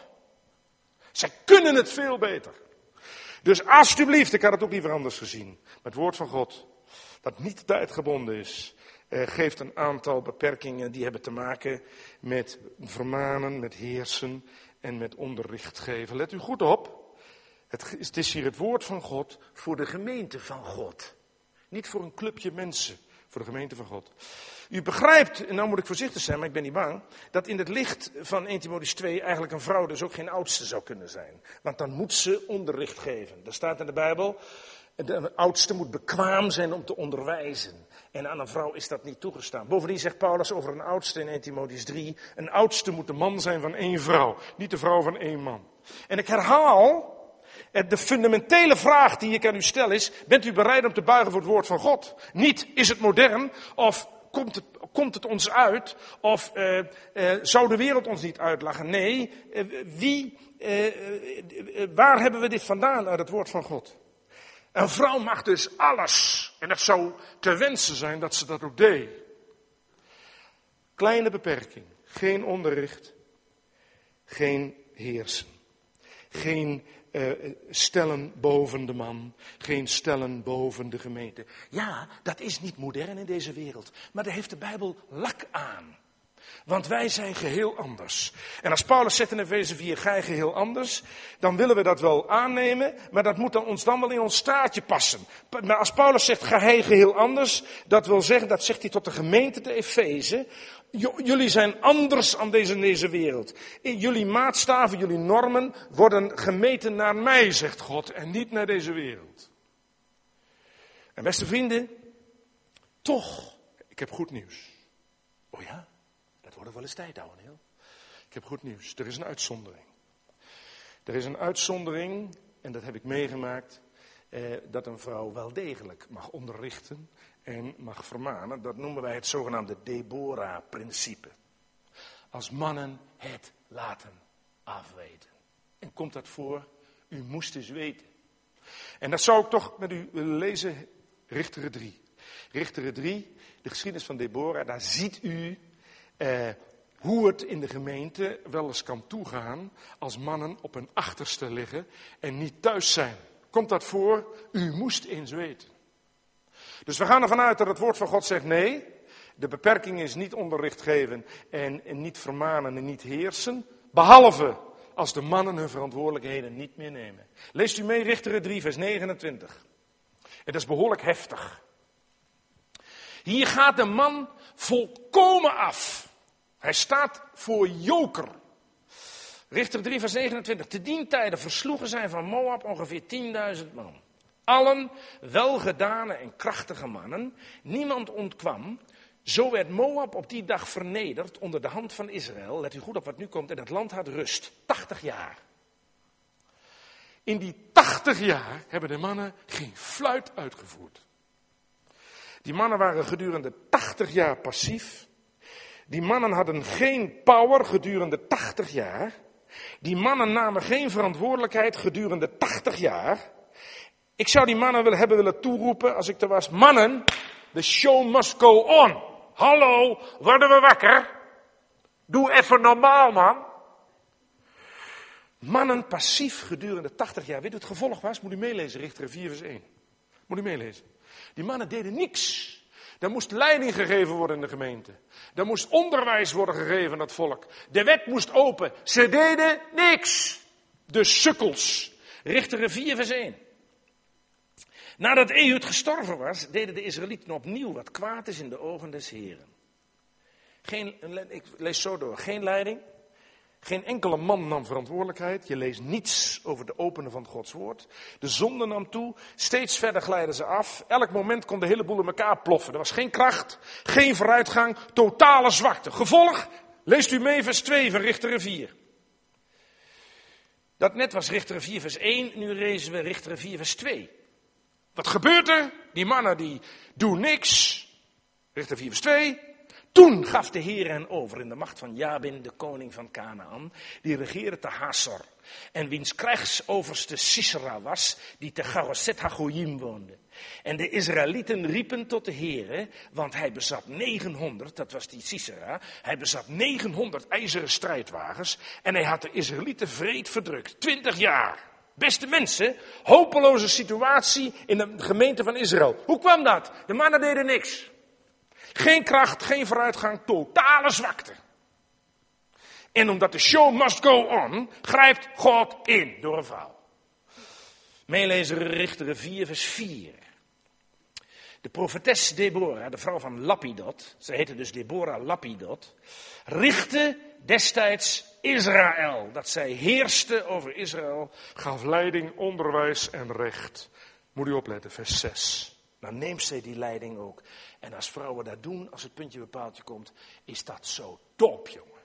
Zij kunnen het veel beter. Dus alsjeblieft, ik had het ook liever anders gezien. Het woord van God, dat niet tijdgebonden is, eh, geeft een aantal beperkingen die hebben te maken met vermanen, met heersen en met onderricht geven. Let u goed op. Het is hier het woord van God voor de gemeente van God. Niet voor een clubje mensen, voor de gemeente van God. U begrijpt, en nou moet ik voorzichtig zijn, maar ik ben niet bang, dat in het licht van 1 Timotheüs 2 eigenlijk een vrouw dus ook geen oudste zou kunnen zijn. Want dan moet ze onderricht geven. Er staat in de Bijbel, de oudste moet bekwaam zijn om te onderwijzen. En aan een vrouw is dat niet toegestaan. Bovendien zegt Paulus over een oudste in 1 Timotheüs 3, een oudste moet de man zijn van één vrouw, niet de vrouw van één man. En ik herhaal, de fundamentele vraag die ik aan u stel is, bent u bereid om te buigen voor het woord van God? Niet, is het modern of komt het, komt het ons uit? Of uh, uh, zou de wereld ons niet uitlachen? Nee, uh, wie, waar hebben we dit vandaan uit het woord van God? Een vrouw mag dus alles. En het zou te wensen zijn dat ze dat ook deed. Kleine beperking. Geen onderricht. Geen heersen. Geen uh, stellen boven de man, geen stellen boven de gemeente. Ja, dat is niet modern in deze wereld, maar daar heeft de Bijbel lak aan. Want wij zijn geheel anders. En als Paulus zegt in Efeze 4, gij geheel anders, dan willen we dat wel aannemen, maar dat moet dan ons dan wel in ons staatje passen. Maar als Paulus zegt, gij geheel anders, dat wil zeggen, dat zegt hij tot de gemeente te Efeze, Jullie zijn anders aan deze, wereld. Jullie maatstaven, jullie normen worden gemeten naar mij, zegt God, en niet naar deze wereld. En beste vrienden, toch, ik heb goed nieuws. Oh ja, dat wordt wel eens tijd, heel. Ik heb goed nieuws. Er is een uitzondering. Er is een uitzondering, en dat heb ik meegemaakt, eh, dat een vrouw wel degelijk mag onderrichten en mag vermanen. Dat noemen wij het zogenaamde Deborah-principe. Als mannen het laten afweten. En komt dat voor? U moest eens weten. En dat zou ik toch met u willen lezen, Richteren 3. Richteren 3, de geschiedenis van Deborah, daar ziet u eh, hoe het in de gemeente wel eens kan toegaan als mannen op een achterste liggen en niet thuis zijn. Komt dat voor? U moest eens weten. Dus we gaan ervan uit dat het woord van God zegt nee. De beperking is niet onderricht geven en, niet vermanen en niet heersen. Behalve als de mannen hun verantwoordelijkheden niet meer nemen. Leest u mee Richteren 3 vers 29. Het is behoorlijk heftig. Hier gaat de man volkomen af. Hij staat voor joker. Richter 3 vers 29. Te dien tijden versloegen zij van Moab ongeveer 10.000 man. Allen welgedane en krachtige mannen. Niemand ontkwam. Zo werd Moab op die dag vernederd onder de hand van Israël. Let u goed op wat nu komt. En het land had rust. 80 jaar. In die 80 jaar hebben de mannen geen fluit uitgevoerd. Die mannen waren gedurende 80 jaar passief. Die mannen hadden geen power gedurende 80 jaar. Die mannen namen geen verantwoordelijkheid gedurende 80 jaar. Ik zou die mannen willen hebben willen toeroepen als ik er was. Mannen, the show must go on. Hallo, worden we wakker? Doe even normaal, man. Mannen passief gedurende 80 jaar. Weet u het gevolg was? Moet u meelezen, Richter 4 vers 1. Moet u meelezen. Die mannen deden niks. Er moest leiding gegeven worden in de gemeente. Er moest onderwijs worden gegeven aan het volk. De wet moest open. Ze deden niks. De sukkels. Richter 4 vers 1. Nadat Ehud gestorven was, deden de Israëlieten opnieuw wat kwaad is in de ogen des Heren. Geen, ik lees zo door. Geen leiding, Geen enkele man nam verantwoordelijkheid. Je leest niets over de openen van Gods woord. De zonde nam toe. Steeds verder glijden ze af. Elk moment kon de hele boel in elkaar ploffen. Er was geen kracht, geen vooruitgang, totale zwakte. Gevolg, leest u mee vers 2 van Richter 4. Dat net was Richter 4 vers 1, nu lezen we Richter 4 vers 2. Wat gebeurt er? Die mannen die doen niks. Richter 4 vers 2. Toen gaf de Heer hen over in de macht van Jabin, de koning van Canaan, die regeerde te Hazor. En wiens krijgsoverste Sisera was, die te Garoset Hagoyim woonde. En de Israëlieten riepen tot de Heere, want hij bezat 900, dat was die Sisera, hij bezat 900 ijzeren strijdwagens en hij had de Israëlieten vreed verdrukt. 20 jaar. Beste mensen, hopeloze situatie in de gemeente van Israël. Hoe kwam dat? De mannen deden niks. Geen kracht, geen vooruitgang, totale zwakte. En omdat de show must go on, grijpt God in door een vrouw. Meelezer Richteren 4, vers 4. De profetes Deborah, de vrouw van Lapidot, ze heette dus Deborah Lapidot, richtte destijds Israël. Dat zij heerste over Israël, gaf leiding, onderwijs en recht. Moet u opletten, vers 6. Dan neemt zij die leiding ook. En als vrouwen dat doen, als het puntje bepaaltje komt, is dat zo top, jongen.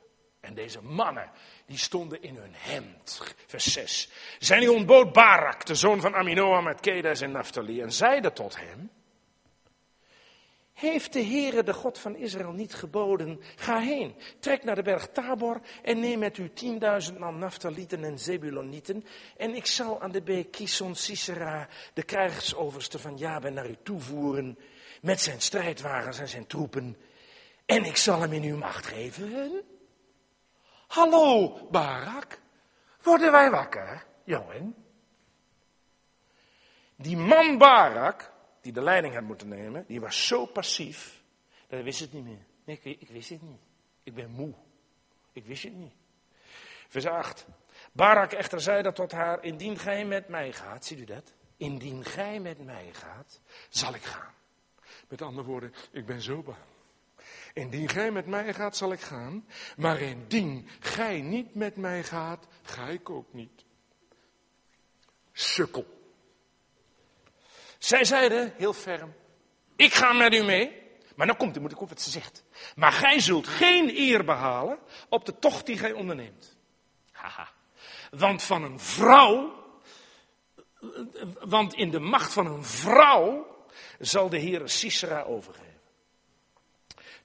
En deze mannen, die stonden in hun hemd. Vers 6. Zijn die ontbood Barak, de zoon van Aminoam met Kedes en Naphtali, en zeide tot hem, heeft de Heere, de God van Israël, niet geboden? Ga heen, trek naar de berg Tabor en neem met u tienduizend man Naftalieten en Zebulonieten. En ik zal aan de beek Kison Sisera, de krijgsoverste van Jaben, naar u toevoeren met zijn strijdwagens en zijn troepen. En ik zal hem in uw macht geven. Hallo, Barak. Worden wij wakker, jongen? Die man Barak, die de leiding had moeten nemen, die was zo passief, dat hij wist het niet meer. Nee, ik, ik wist het niet. Ik ben moe. Ik wist het niet. Vers 8. Barak echter zei dat tot haar, indien gij met mij gaat, ziet u dat? Indien gij met mij gaat, zal ik gaan. Met andere woorden, ik ben zo bang. Indien gij met mij gaat, zal ik gaan. Maar indien gij niet met mij gaat, ga ik ook niet. Sukkel. Zij zeiden heel ferm: Ik ga met u mee. Maar dan komt, moet ik op wat ze zegt. Maar gij zult geen eer behalen op de tocht die gij onderneemt. Haha. Want van een vrouw, want in de macht van een vrouw zal de Heer Sisera overgeven.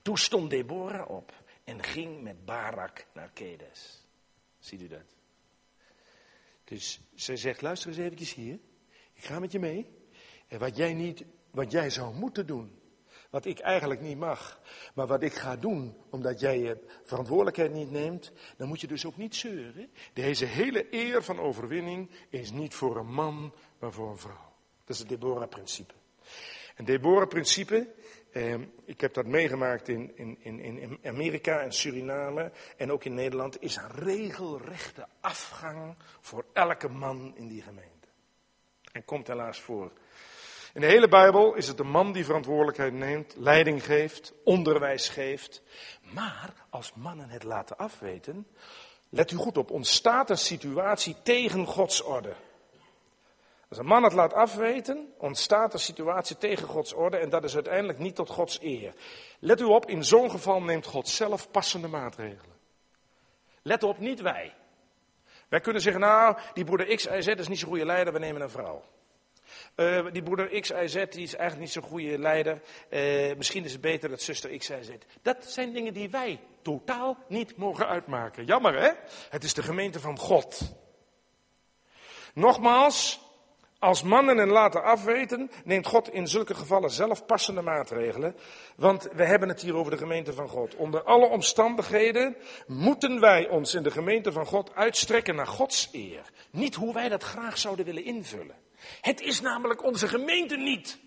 Toen stond Deborah op en ging met Barak naar Kedes. Ziet u dat? Dus zij zegt, luister eens eventjes hier. Ik ga met je mee. En wat jij niet, wat jij zou moeten doen. Wat ik eigenlijk niet mag. Maar wat ik ga doen, omdat jij je verantwoordelijkheid niet neemt. Dan moet je dus ook niet zeuren. Deze hele eer van overwinning is niet voor een man, maar voor een vrouw. Dat is het Deborah-principe. En Deborah-principe, eh, ik heb dat meegemaakt in, in, in, in Amerika en Suriname en ook in Nederland, is een regelrechte afgang voor elke man in die gemeente. En komt helaas voor. In de hele Bijbel is het de man die verantwoordelijkheid neemt, leiding geeft, onderwijs geeft. Maar als mannen het laten afweten, let u goed op, ontstaat een situatie tegen Gods orde. Als een man het laat afweten, ontstaat een situatie tegen Gods orde en dat is uiteindelijk niet tot Gods eer. Let u op, in zo'n geval neemt God zelf passende maatregelen. Let op, niet wij. Wij kunnen zeggen, nou, die broeder X, Y, Z is niet zo'n goede leider, we nemen een vrouw. Uh, die broeder X, Z die is eigenlijk niet zo'n goede leider. Uh, misschien is het beter dat zuster X, Z. Dat zijn dingen die wij totaal niet mogen uitmaken. Jammer hè? Het is de gemeente van God. Nogmaals, als mannen hen laten afweten, neemt God in zulke gevallen zelf passende maatregelen. Want we hebben het hier over de gemeente van God. Onder alle omstandigheden moeten wij ons in de gemeente van God uitstrekken naar Gods eer. Niet hoe wij dat graag zouden willen invullen. Het is namelijk onze gemeente niet.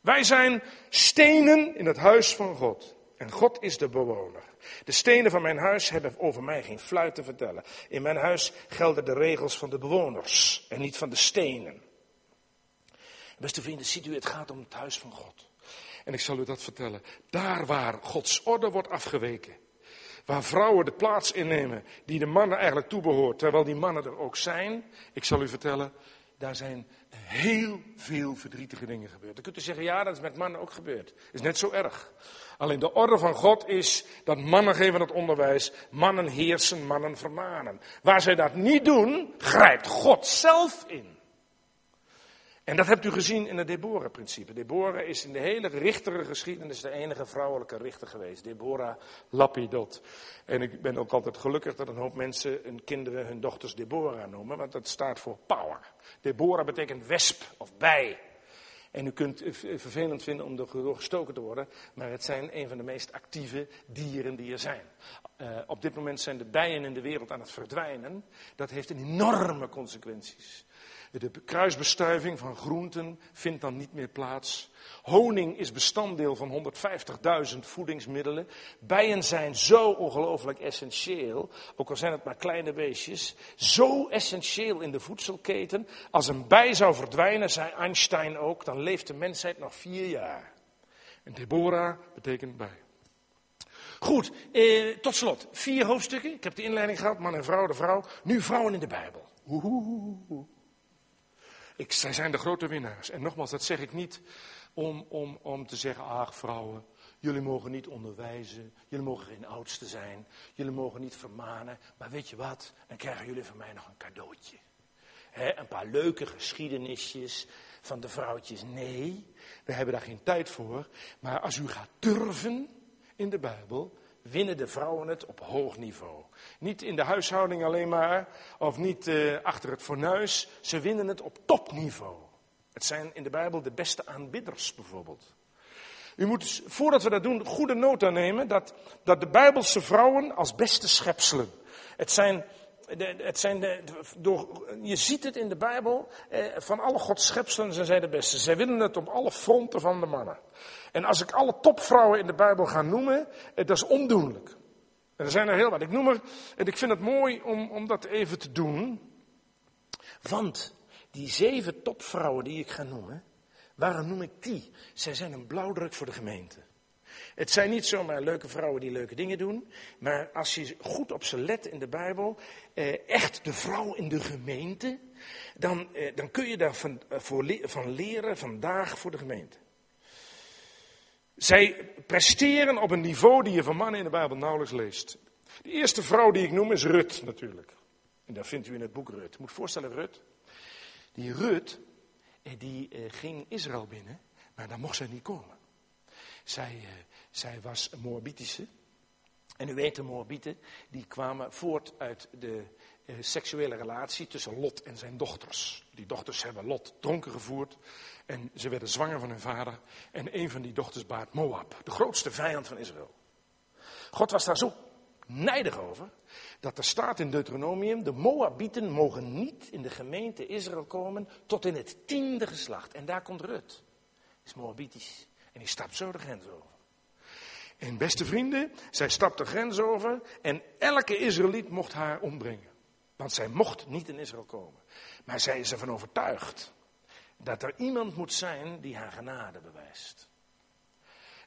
Wij zijn stenen in het huis van God. En God is de bewoner. De stenen van mijn huis hebben over mij geen fluit te vertellen. In mijn huis gelden de regels van de bewoners en niet van de stenen. Beste vrienden, ziet u, het gaat om het huis van God. En ik zal u dat vertellen. Daar waar Gods orde wordt afgeweken, Waar vrouwen de plaats innemen die de mannen eigenlijk toebehoort, terwijl die mannen er ook zijn. Ik zal u vertellen, daar zijn heel veel verdrietige dingen gebeurd. Dan kunt u zeggen, ja, dat is met mannen ook gebeurd. Is net zo erg. Alleen de orde van God is dat mannen geven het onderwijs, mannen heersen, mannen vermanen. Waar zij dat niet doen, grijpt God zelf in. En dat hebt u gezien in het Deborah-principe. Deborah is in de hele richtere geschiedenis de enige vrouwelijke richter geweest. Deborah Lapidot. En ik ben ook altijd gelukkig dat een hoop mensen hun kinderen, hun dochters Deborah noemen, want dat staat voor power. Deborah betekent wesp of bij. En u kunt het vervelend vinden om er gestoken te worden, maar het zijn een van de meest actieve dieren die er zijn. Uh, op dit moment zijn de bijen in de wereld aan het verdwijnen. Dat heeft enorme consequenties. De kruisbestuiving van groenten vindt dan niet meer plaats. Honing is bestanddeel van 150.000 voedingsmiddelen. Bijen zijn zo ongelooflijk essentieel, ook al zijn het maar kleine beestjes, zo essentieel in de voedselketen. Als een bij zou verdwijnen, zei Einstein ook, dan leeft de mensheid nog vier jaar. En Deborah betekent bij. Goed, eh, tot slot, vier hoofdstukken. Ik heb de inleiding gehad, man en vrouw, de vrouw. Nu vrouwen in de Bijbel. Zij zijn de grote winnaars. En nogmaals, dat zeg ik niet om, om, om te zeggen, ach vrouwen, jullie mogen niet onderwijzen, jullie mogen geen oudste zijn, jullie mogen niet vermanen. Maar weet je wat, dan krijgen jullie van mij nog een cadeautje. een paar leuke geschiedenisjes van de vrouwtjes. Nee, we hebben daar geen tijd voor. Maar als u gaat durven in de Bijbel, winnen de vrouwen het op hoog niveau. Niet in de huishouding alleen maar, of niet uh, achter het fornuis. Ze winnen het op topniveau. Het zijn in de Bijbel de beste aanbidders bijvoorbeeld. U moet, dus, voordat we dat doen, goede nota nemen dat, dat de Bijbelse vrouwen als beste schepselen. Het zijn het zijn de, door, je ziet het in de Bijbel, eh, van alle Gods schepselen zijn zij de beste. Zij winnen het op alle fronten van de mannen. En als ik alle topvrouwen in de Bijbel ga noemen, eh, dat is ondoenlijk. En er zijn er heel wat. Ik noem er, en ik vind het mooi om, om dat even te doen. Want die zeven topvrouwen die ik ga noemen, waarom noem ik die? Zij zijn een blauwdruk voor de gemeente. Het zijn niet zomaar leuke vrouwen die leuke dingen doen, maar als je goed op ze let in de Bijbel, eh, echt de vrouw in de gemeente, dan, eh, dan kun je daar van, van leren vandaag voor de gemeente. Zij presteren op een niveau die je van mannen in de Bijbel nauwelijks leest. De eerste vrouw die ik noem is Rut natuurlijk. En dat vindt u in het boek Rut. Moet voorstellen, Rut. Die Rut, eh, die eh, ging Israël binnen, maar daar mocht zij niet komen. Zij, eh, zij was Moabitische. En u weet, de Moabieten, die kwamen voort uit de seksuele relatie tussen Lot en zijn dochters. Die dochters hebben Lot dronken gevoerd en ze werden zwanger van hun vader. En een van die dochters baat Moab, de grootste vijand van Israël. God was daar zo nijdig over, dat er staat in Deuteronomium, de Moabieten mogen niet in de gemeente Israël komen tot in het tiende geslacht. En daar komt Rut, is Moabitisch. En die stapt zo de grens over. En beste vrienden, zij stapt de grens over en elke Israëliet mocht haar ombrengen. Want zij mocht niet in Israël komen. Maar zij is ervan overtuigd dat er iemand moet zijn die haar genade bewijst.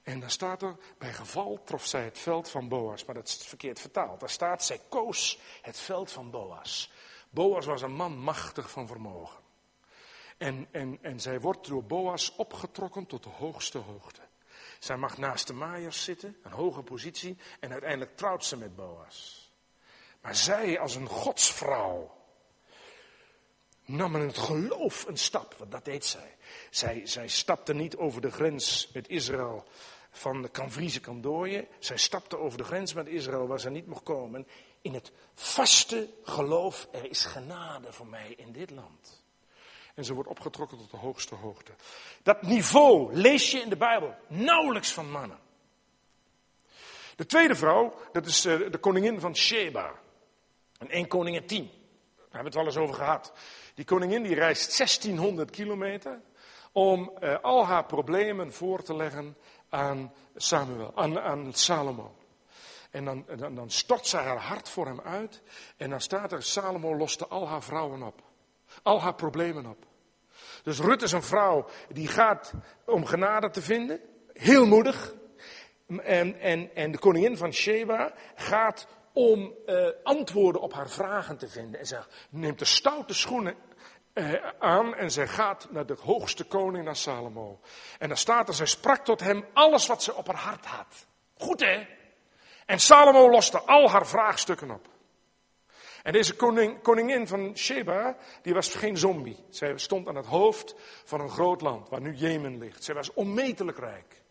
En dan staat er, bij geval trof zij het veld van Boas. Maar dat is verkeerd vertaald. Daar staat, zij koos het veld van Boas. Boas was een man machtig van vermogen. En, en, en zij wordt door Boas opgetrokken tot de hoogste hoogte. Zij mag naast de maaiers zitten, een hoge positie, en uiteindelijk trouwt ze met Boas. Maar zij als een godsvrouw nam in het geloof een stap, want dat deed zij. Zij, zij stapte niet over de grens met Israël van de Kanvriese Kandooien. Zij stapte over de grens met Israël waar ze niet mocht komen. In het vaste geloof, er is genade voor mij in dit land. En ze wordt opgetrokken tot de hoogste hoogte. Dat niveau lees je in de Bijbel nauwelijks van mannen. De tweede vrouw, dat is eh, de koningin van Sheba. Een 1 koningin 10. Daar hebben we het wel eens over gehad. Die koningin die reist 1600 kilometer om uh, al haar problemen voor te leggen aan Samuel, aan, aan Salomo. En dan, dan, dan stort ze haar hart voor hem uit. En dan staat er, Salomo loste al haar vrouwen op. Al haar problemen op. Dus Rut is een vrouw die gaat om genade te vinden. Heel moedig. En, en, en de koningin van Sheba gaat om uh, antwoorden op haar vragen te vinden. En ze neemt de stoute schoenen uh, aan en zij gaat naar de hoogste koning, naar Salomo. En dan staat er, zij sprak tot hem alles wat ze op haar hart had. Goed hè? En Salomo loste al haar vraagstukken op. En deze koning, koningin van Sheba, die was geen zombie. Zij stond aan het hoofd van een groot land, waar nu Jemen ligt. Zij was onmetelijk rijk.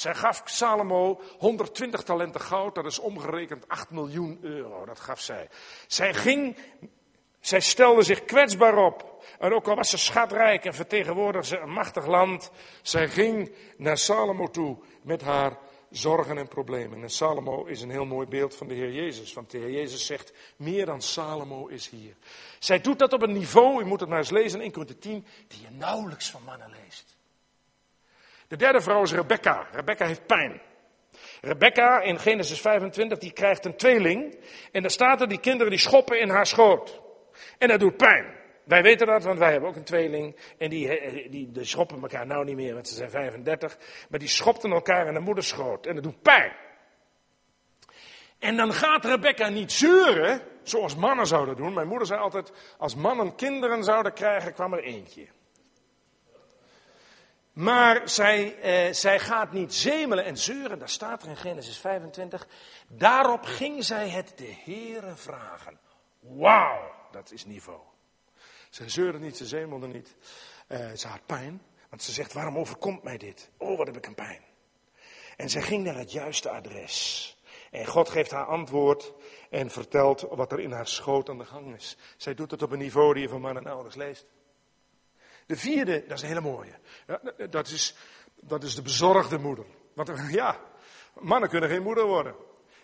Zij gaf Salomo 120 talenten goud, dat is omgerekend 8 miljoen euro, dat gaf zij. Zij ging, zij stelde zich kwetsbaar op. En ook al was ze schatrijk en vertegenwoordigde ze een machtig land, zij ging naar Salomo toe met haar zorgen en problemen. En Salomo is een heel mooi beeld van de Heer Jezus. Want de Heer Jezus zegt, meer dan Salomo is hier. Zij doet dat op een niveau, u moet het maar eens lezen in 1 Korinther 10, die je nauwelijks van mannen leest. De derde vrouw is Rebecca. Rebecca heeft pijn. Rebecca in Genesis 25, die krijgt een tweeling. En daar staat er, die kinderen die schoppen in haar schoot. En dat doet pijn. Wij weten dat, want wij hebben ook een tweeling. En die, eh, die, die schoppen elkaar nou niet meer, want ze zijn 35. Maar die schopten elkaar in de moederschoot. En dat doet pijn. En dan gaat Rebecca niet zeuren, zoals mannen zouden doen. Mijn moeder zei altijd, als mannen kinderen zouden krijgen, kwam er eentje. Maar zij, eh, zij gaat niet zemelen en zeuren, daar staat er in Genesis 25. Daarop ging zij het de Heere vragen. Wauw, dat is niveau. Ze zeurde niet, ze zemelde niet. Uh, ze had pijn, want ze zegt, waarom overkomt mij dit? Oh, wat heb ik een pijn. En zij ging naar het juiste adres. En God geeft haar antwoord en vertelt wat er in haar schoot aan de gang is. Zij doet het op een niveau die je van mannen en ouders leest. De vierde, dat is een hele mooie. Dat, is, dat is de bezorgde moeder. Want ja, mannen kunnen geen moeder worden.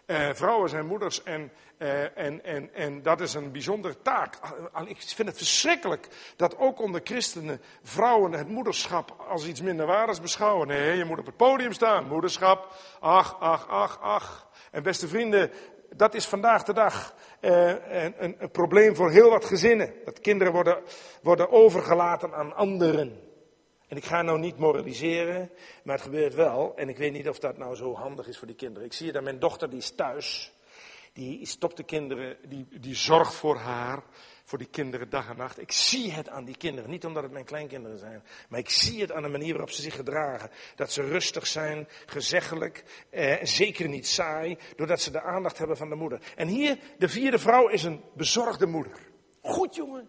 Eh, vrouwen zijn moeders en, eh, en, en, en dat is een bijzondere taak. Ik vind het verschrikkelijk dat ook onder christenen vrouwen het moederschap als iets minder waardigs beschouwen. Nee, je moet op het podium staan. Moederschap, ach, ach, ach, ach. En beste vrienden, dat is vandaag de dag eh, een, een, probleem voor heel wat gezinnen. Dat kinderen worden, worden overgelaten aan anderen. En ik ga nou niet moraliseren, maar het gebeurt wel. En ik weet niet of dat nou zo handig is voor die kinderen. Ik zie dat mijn dochter, die is thuis. Die stopt de kinderen, die, die zorgt voor haar, voor die kinderen dag en nacht. Ik zie het aan die kinderen. Niet omdat het mijn kleinkinderen zijn, maar ik zie het aan de manier waarop ze zich gedragen. Dat ze rustig zijn, gezeggelijk, eh, zeker niet saai, doordat ze de aandacht hebben van de moeder. En hier, de vierde vrouw is een bezorgde moeder. Goed jongen,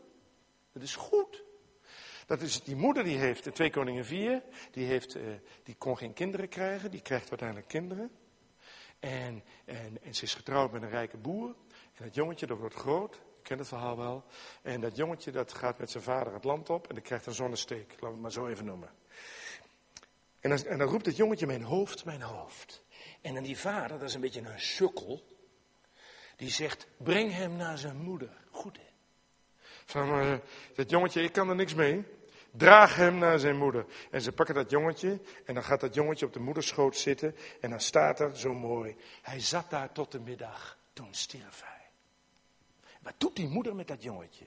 dat is goed. Dat is die moeder die heeft, de twee koningen vier, die, heeft, uh, die kon geen kinderen krijgen, die krijgt uiteindelijk kinderen. En, en, en ze is getrouwd met een rijke boer. En dat jongetje dat wordt groot, ik ken het verhaal wel. En dat jongetje dat gaat met zijn vader het land op en die krijgt een zonnesteek, laten we het maar zo even noemen. En dan, en dan roept het jongetje, mijn hoofd, mijn hoofd. En dan die vader, dat is een beetje een sukkel, die zegt, breng hem naar zijn moeder. Goed hè. Van, dat jongetje, ik kan er niks mee. Draag hem naar zijn moeder. En ze pakken dat jongetje en dan gaat dat jongetje op de moederschoot zitten en dan staat er zo mooi. Hij zat daar tot de middag, toen stierf hij. Wat doet die moeder met dat jongetje?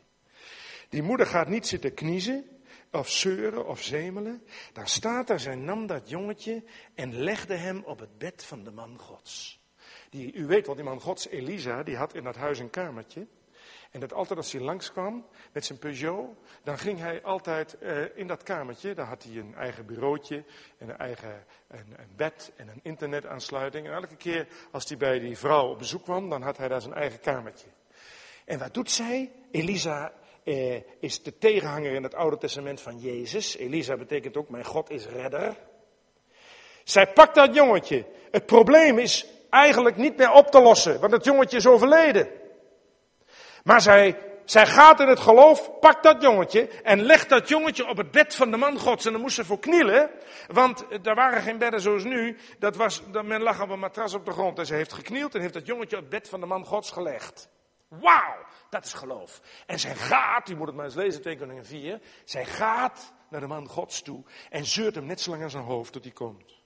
Die moeder gaat niet zitten kniezen of zeuren of zemelen. Dan staat er, zij nam dat jongetje en legde hem op het bed van de man gods. Die, u weet wel, die man gods, Elisa, die had in dat huis een kamertje. En dat altijd als hij langskwam met zijn Peugeot, dan ging hij altijd uh, in dat kamertje. Daar had hij een eigen bureautje en een eigen een, een bed en een internetaansluiting. En elke keer als hij bij die vrouw op bezoek kwam, dan had hij daar zijn eigen kamertje. En wat doet zij? Elisa eh, is de tegenhanger in het Oude Testament van Jezus. Elisa betekent ook, mijn God is redder. Zij pakt dat jongetje. Het probleem is eigenlijk niet meer op te lossen, want het jongetje is overleden. Maar zij, zij gaat in het geloof, pakt dat jongetje en legt dat jongetje op het bed van de man gods. En dan moest ze voor knielen, want er waren geen bedden zoals nu. Dat was, men lag op een matras op de grond. En ze heeft geknield en heeft dat jongetje op het bed van de man gods gelegd. Wauw, dat is geloof. En zij gaat, u moet het maar eens lezen, 2 Koningen 4. Zij gaat naar de man gods toe en zeurt hem net zo lang aan zijn hoofd tot hij komt.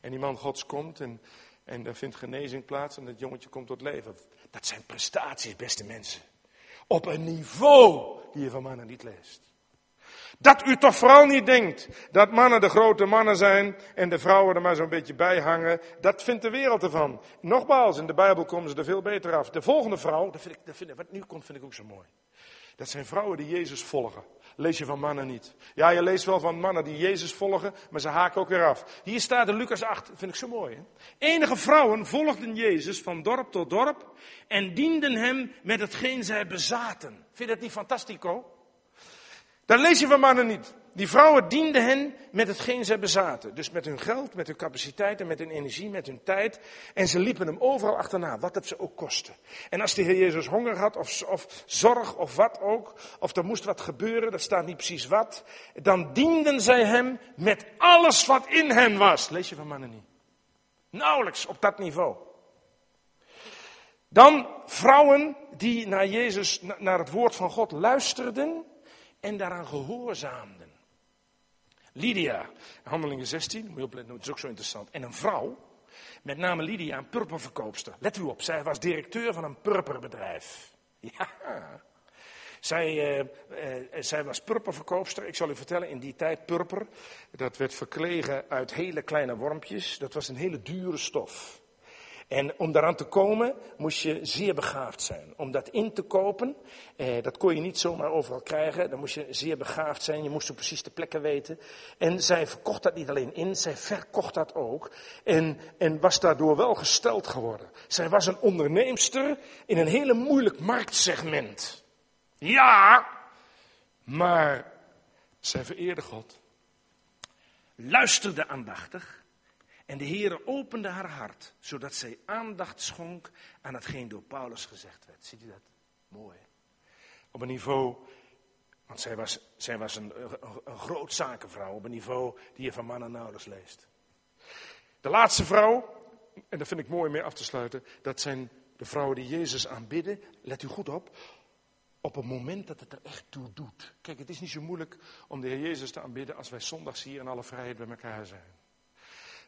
En die man gods komt en, en er vindt genezing plaats en dat jongetje komt tot leven. Dat zijn prestaties, beste mensen. Op een niveau die je van mannen niet leest. Dat u toch vooral niet denkt dat mannen de grote mannen zijn en de vrouwen er maar zo'n beetje bij hangen. Dat vindt de wereld ervan. Nogmaals, in de Bijbel komen ze er veel beter af. De volgende vrouw, dat vind ik, dat vind ik, wat nu komt vind ik ook zo mooi. Dat zijn vrouwen die Jezus volgen. Lees je van mannen niet. Ja, je leest wel van mannen die Jezus volgen, maar ze haken ook weer af. Hier staat in Lucas 8, vind ik zo mooi. Enige vrouwen volgden Jezus van dorp tot dorp en dienden hem met hetgeen zij bezaten. Vind je dat niet fantastico? Dat lees je van mannen niet. Die vrouwen dienden hen met hetgeen zij bezaten. Dus met hun geld, met hun capaciteiten, met hun energie, met hun tijd. En ze liepen hem overal achterna, wat het ze ook kostte. En als de Heer Jezus honger had, of, of zorg, of wat ook, of er moest wat gebeuren, dat staat niet precies wat, dan dienden zij hem met alles wat in hen was. Lees je van mannen niet. Nauwelijks op dat niveau. Dan vrouwen die naar Jezus, naar het woord van God luisterden en daaraan gehoorzaamden. Lydia, handelingen 16, moet je opletten, dat is ook zo interessant. En een vrouw, met name Lydia, een purperverkoopster. Let u op, zij was directeur van een purperbedrijf. Ja. Zij, uh, uh, zij was purperverkoopster. Ik zal u vertellen, in die tijd purper, dat werd verkregen uit hele kleine wormpjes. Dat was een hele dure stof. En om daaraan te komen moest je zeer begaafd zijn. Om dat in te kopen, eh, dat kon je niet zomaar overal krijgen. Dan moest je zeer begaafd zijn. Je moest precies de plekken weten. En zij verkocht dat niet alleen in, zij verkocht dat ook. En, en was daardoor wel gesteld geworden. Zij was een onderneemster in een hele moeilijk marktsegment. Ja, maar zij vereerde God. Luisterde aandachtig en de Heere opende haar hart, zodat zij aandacht schonk aan hetgeen door Paulus gezegd werd. Ziet u dat? Mooi. Op een niveau, want zij was, zij was een, een, een groot zakenvrouw, op een niveau die je van mannen nauwelijks leest. De laatste vrouw, en dat vind ik mooi mee af te sluiten, dat zijn de vrouwen die Jezus aanbidden. Let u goed op, op het moment dat het er echt toe doet. Kijk, het is niet zo moeilijk om de Heer Jezus te aanbidden als wij zondags hier in alle vrijheid bij elkaar zijn.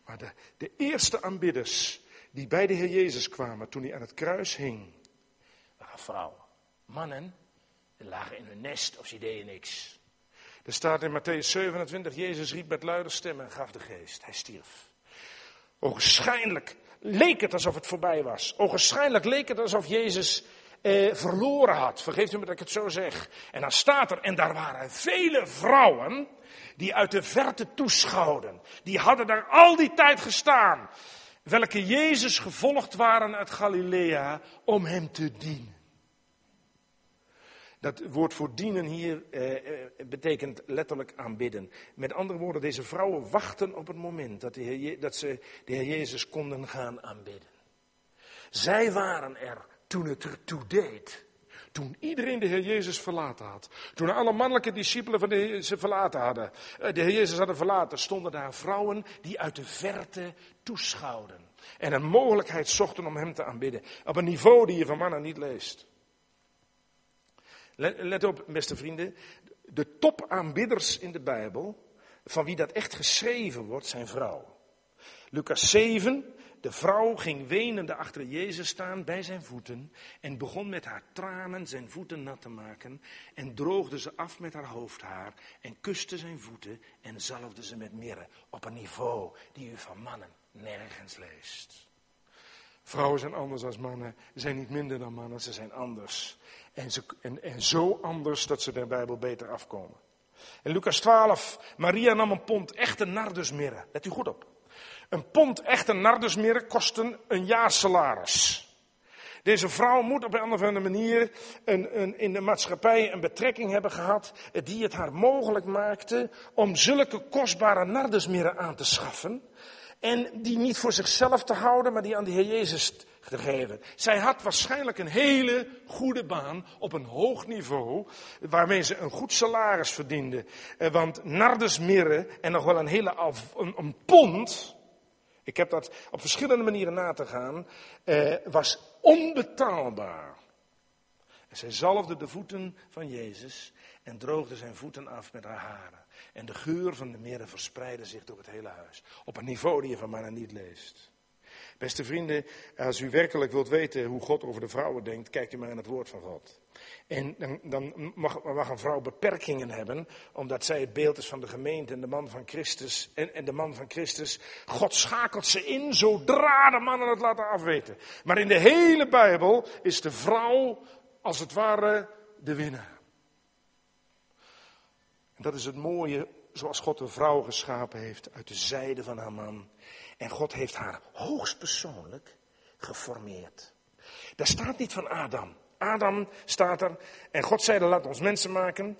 Maar de, de eerste aanbidders die bij de Heer Jezus kwamen toen hij aan het kruis hing, waren vrouwen. Mannen, die lagen in hun nest of ze deden niks. Er staat in Matthäus 27, Jezus riep met luide stem en gaf de geest. Hij stierf. Ogenschijnlijk leek het alsof het voorbij was. Ogenschijnlijk leek het alsof Jezus eh, verloren had. Vergeeft u me dat ik het zo zeg. En dan staat er, en daar waren vele vrouwen die uit de verte toeschouwden. Die hadden daar al die tijd gestaan. Welke Jezus gevolgd waren uit Galilea om hem te dienen. Dat woord voor dienen hier eh, eh, betekent letterlijk aanbidden. Met andere woorden, deze vrouwen wachten op het moment dat, de heer, dat ze de Heer Jezus konden gaan aanbidden. Zij waren er toen het ertoe deed. Toen iedereen de Heer Jezus verlaten had. Toen alle mannelijke discipelen van de Heer ze verlaten hadden. Eh, de Heer Jezus hadden verlaten. Stonden daar vrouwen die uit de verte toeschouwden. En een mogelijkheid zochten om hem te aanbidden. Op een niveau die je van mannen niet leest. Let, op, beste vrienden. De topaanbidders in de Bijbel. Van wie dat echt geschreven wordt, zijn vrouwen. Lucas 7, de vrouw ging wenende achter Jezus staan bij zijn voeten en begon met haar tranen zijn voeten nat te maken en droogde ze af met haar hoofdhaar en kuste zijn voeten en zalfde ze met mirre op een niveau die u van mannen nergens leest. Vrouwen zijn anders als mannen, zijn niet minder dan mannen, ze zijn anders. En, ze, en zo anders dat ze de Bijbel beter afkomen. In Lucas 12, Maria nam een pond echte nardusmirre. Let u goed op. Een pond echte nardusmirre kostte een jaarsalaris. Deze vrouw moet op een of andere manier een, een, in de maatschappij een betrekking hebben gehad die het haar mogelijk maakte om zulke kostbare nardusmirre aan te schaffen. En die niet voor zichzelf te houden, maar die aan de Heer Jezus te geven. Zij had waarschijnlijk een hele goede baan op een hoog niveau, waarmee ze een goed salaris verdiende. Eh, want nardusmirre en nog wel een hele een, een pond, ik heb dat op verschillende manieren na te gaan, eh, was onbetaalbaar. Zij zalfde de voeten van Jezus en droogde zijn voeten af met haar haren. En de geur van de mirre verspreidde zich door het hele huis. Op een niveau die je van mij niet leest. Beste vrienden, als u werkelijk wilt weten hoe God over de vrouwen denkt, kijkt u maar naar het woord van God. En dan, dan mag, mag, een vrouw beperkingen hebben, omdat zij het beeld is van de gemeente en de man van Christus. En, en de man van Christus, God schakelt ze in zodra de mannen het laten afweten. Maar in de hele Bijbel is de vrouw als het ware de winnaar. En dat is het mooie zoals God een vrouw geschapen heeft uit de zijde van haar man. En God heeft haar hoogstpersoonlijk geformeerd. Daar staat niet van Adam. Adam staat er en God zei, laat ons mensen maken.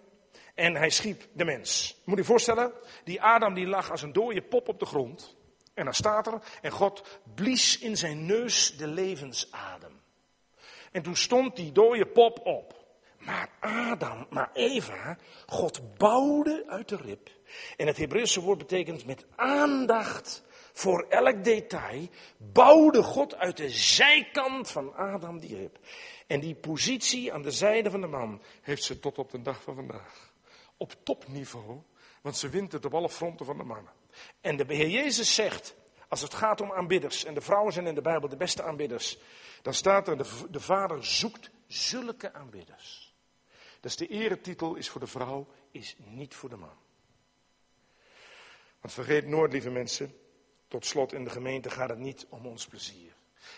En hij schiep de mens. Moet je je voorstellen, die Adam die lag als een dode pop op de grond. En dan staat er, en God blies in zijn neus de levensadem. En toen stond die dode pop op. Maar Adam, maar Eva, God bouwde uit de rib. En het Hebreeuwse woord betekent met aandacht voor elk detail, bouwde God uit de zijkant van Adam die rib. En die positie aan de zijde van de man heeft ze tot op de dag van vandaag. Op topniveau, want ze wint het op alle fronten van de mannen. En de Heer Jezus zegt, als het gaat om aanbidders, en de vrouwen zijn in de Bijbel de beste aanbidders, dan staat er, de, de vader zoekt zulke aanbidders. Dus de eretitel is voor de vrouw, is niet voor de man. Want vergeet nooit, lieve mensen, tot slot in de gemeente gaat het niet om ons plezier.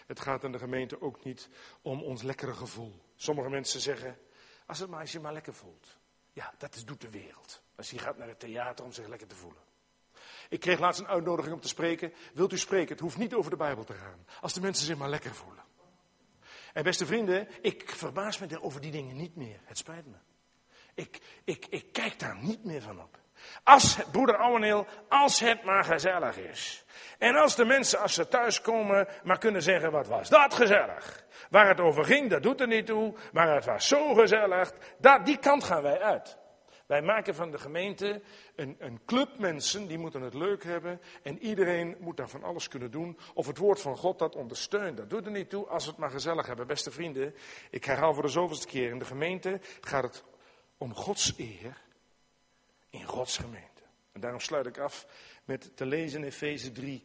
Het gaat in de gemeente ook niet om ons lekkere gevoel. Sommige mensen zeggen, als, het maar, als je maar lekker voelt. Ja, dat is, doet de wereld. Als je gaat naar het theater om zich lekker te voelen. Ik kreeg laatst een uitnodiging om te spreken. Wilt u spreken? Het hoeft niet over de Bijbel te gaan. Als de mensen zich maar lekker voelen. En beste vrienden, ik verbaas me over die dingen niet meer. Het spijt me. Ik, ik, ik kijk daar niet meer van op. Als, broeder Ouweneel, als het maar gezellig is. En als de mensen, als ze thuiskomen, maar kunnen zeggen, wat was dat gezellig. Waar het over ging, dat doet er niet toe. Maar het was zo gezellig. Die kant gaan wij uit. Wij maken van de gemeente een, een club mensen, die moeten het leuk hebben. En iedereen moet daar van alles kunnen doen. Of het woord van God dat ondersteunt. Dat doet er niet toe als we het maar gezellig hebben. Beste vrienden, ik herhaal voor de zoveelste keer. In de gemeente gaat het om Gods eer in Gods gemeente. En daarom sluit ik af met te lezen in Efeze 3,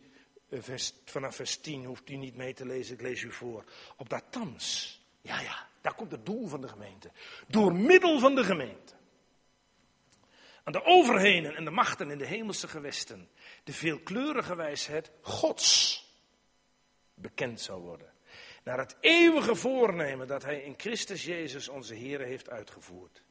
eh, vers, vanaf vers 10. Hoeft u niet mee te lezen, ik lees u voor. Op dat thans, ja ja, daar komt het doel van de gemeente. Door middel van de gemeente. Aan de overheden en de machten in de hemelse gewesten. De veelkleurige wijsheid Gods bekend zou worden. Naar het eeuwige voornemen dat Hij in Christus Jezus onze Heer heeft uitgevoerd.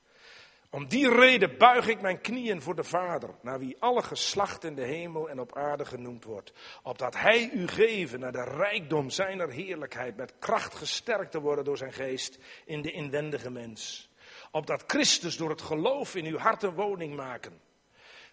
Om die reden buig ik mijn knieën voor de Vader, naar wie alle geslacht in de hemel en op aarde genoemd wordt, opdat Hij u geven naar de rijkdom zijner heerlijkheid, met kracht gesterkt te worden door zijn geest in de inwendige mens. Opdat Christus door het geloof in uw harten woning maken.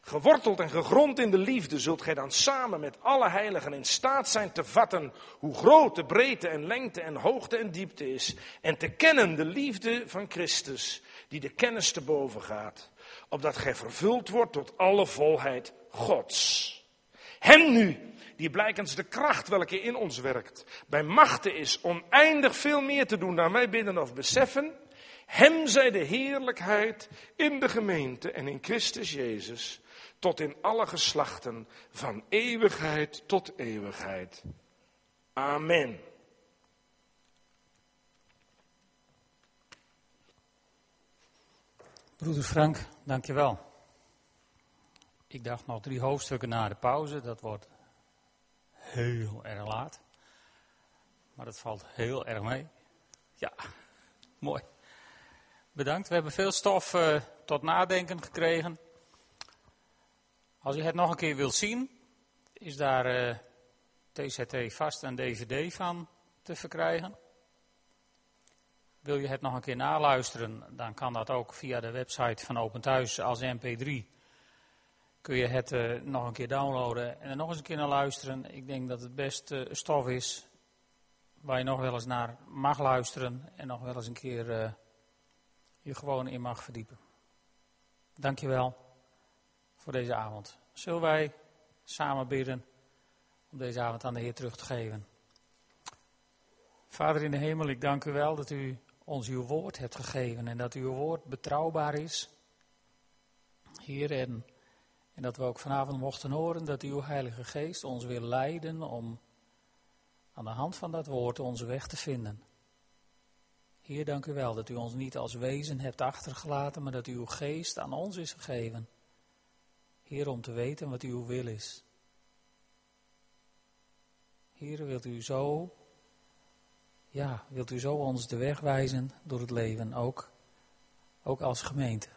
Geworteld en gegrond in de liefde zult gij dan samen met alle heiligen in staat zijn te vatten hoe groot de breedte en lengte en hoogte en diepte is. En te kennen de liefde van Christus die de kennis te boven gaat, opdat gij vervuld wordt tot alle volheid Gods. Hem nu, die blijkens de kracht welke in ons werkt, bij machten is oneindig veel meer te doen dan wij bidden of beseffen, hem zij de heerlijkheid in de gemeente en in Christus Jezus, tot in alle geslachten, van eeuwigheid tot eeuwigheid. Amen. Broeder Frank, dankjewel. Ik dacht nog drie hoofdstukken na de pauze, dat wordt heel erg laat. Maar dat valt heel erg mee. Ja, mooi. Bedankt. We hebben veel stof uh, tot nadenken gekregen. Als u het nog een keer wilt zien, is daar uh, eh, TZT vast een DVD van te verkrijgen. Wil je het nog een keer naluisteren, dan kan dat ook via de website van Open Thuis als mp3. Kun je het uh, nog een keer downloaden en er nog eens een keer naar luisteren. Ik denk dat het best uh, stof is waar je nog wel eens naar mag luisteren en nog wel eens een keer je gewoon in mag verdiepen. Dankjewel voor deze avond. Zullen wij samen bidden om deze avond aan de Heer terug te geven? Vader in de hemel, ik dank u wel dat u ons uw woord hebt gegeven en dat uw woord betrouwbaar is. Heer, en, en dat we ook vanavond mochten horen dat uw Heilige Geest ons wil leiden om aan de hand van dat woord onze weg te vinden. Heer, dank u wel dat u ons niet als wezen hebt achtergelaten, maar dat uw geest aan ons is gegeven. Heer, om te weten wat uw wil is. Heer, wilt u zo, ja, wilt u zo ons de weg wijzen door het leven, ook, ook als gemeente.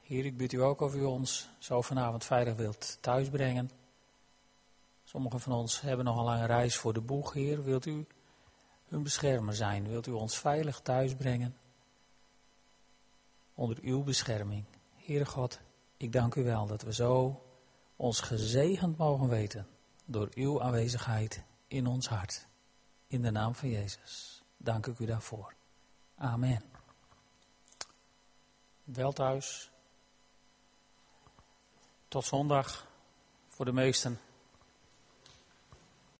Heer, ik bid u ook of u ons zo vanavond veilig wilt thuisbrengen. Sommigen van ons hebben nog een lange reis voor de boeg, Heer. Wilt u hun beschermer zijn? Wilt u ons veilig thuisbrengen? Onder uw bescherming. Heere God, ik dank u wel dat we zo ons gezegend mogen weten door uw aanwezigheid in ons hart. In de naam van Jezus. Dank ik u daarvoor. Amen. Wel thuis. Tot zondag voor de meesten.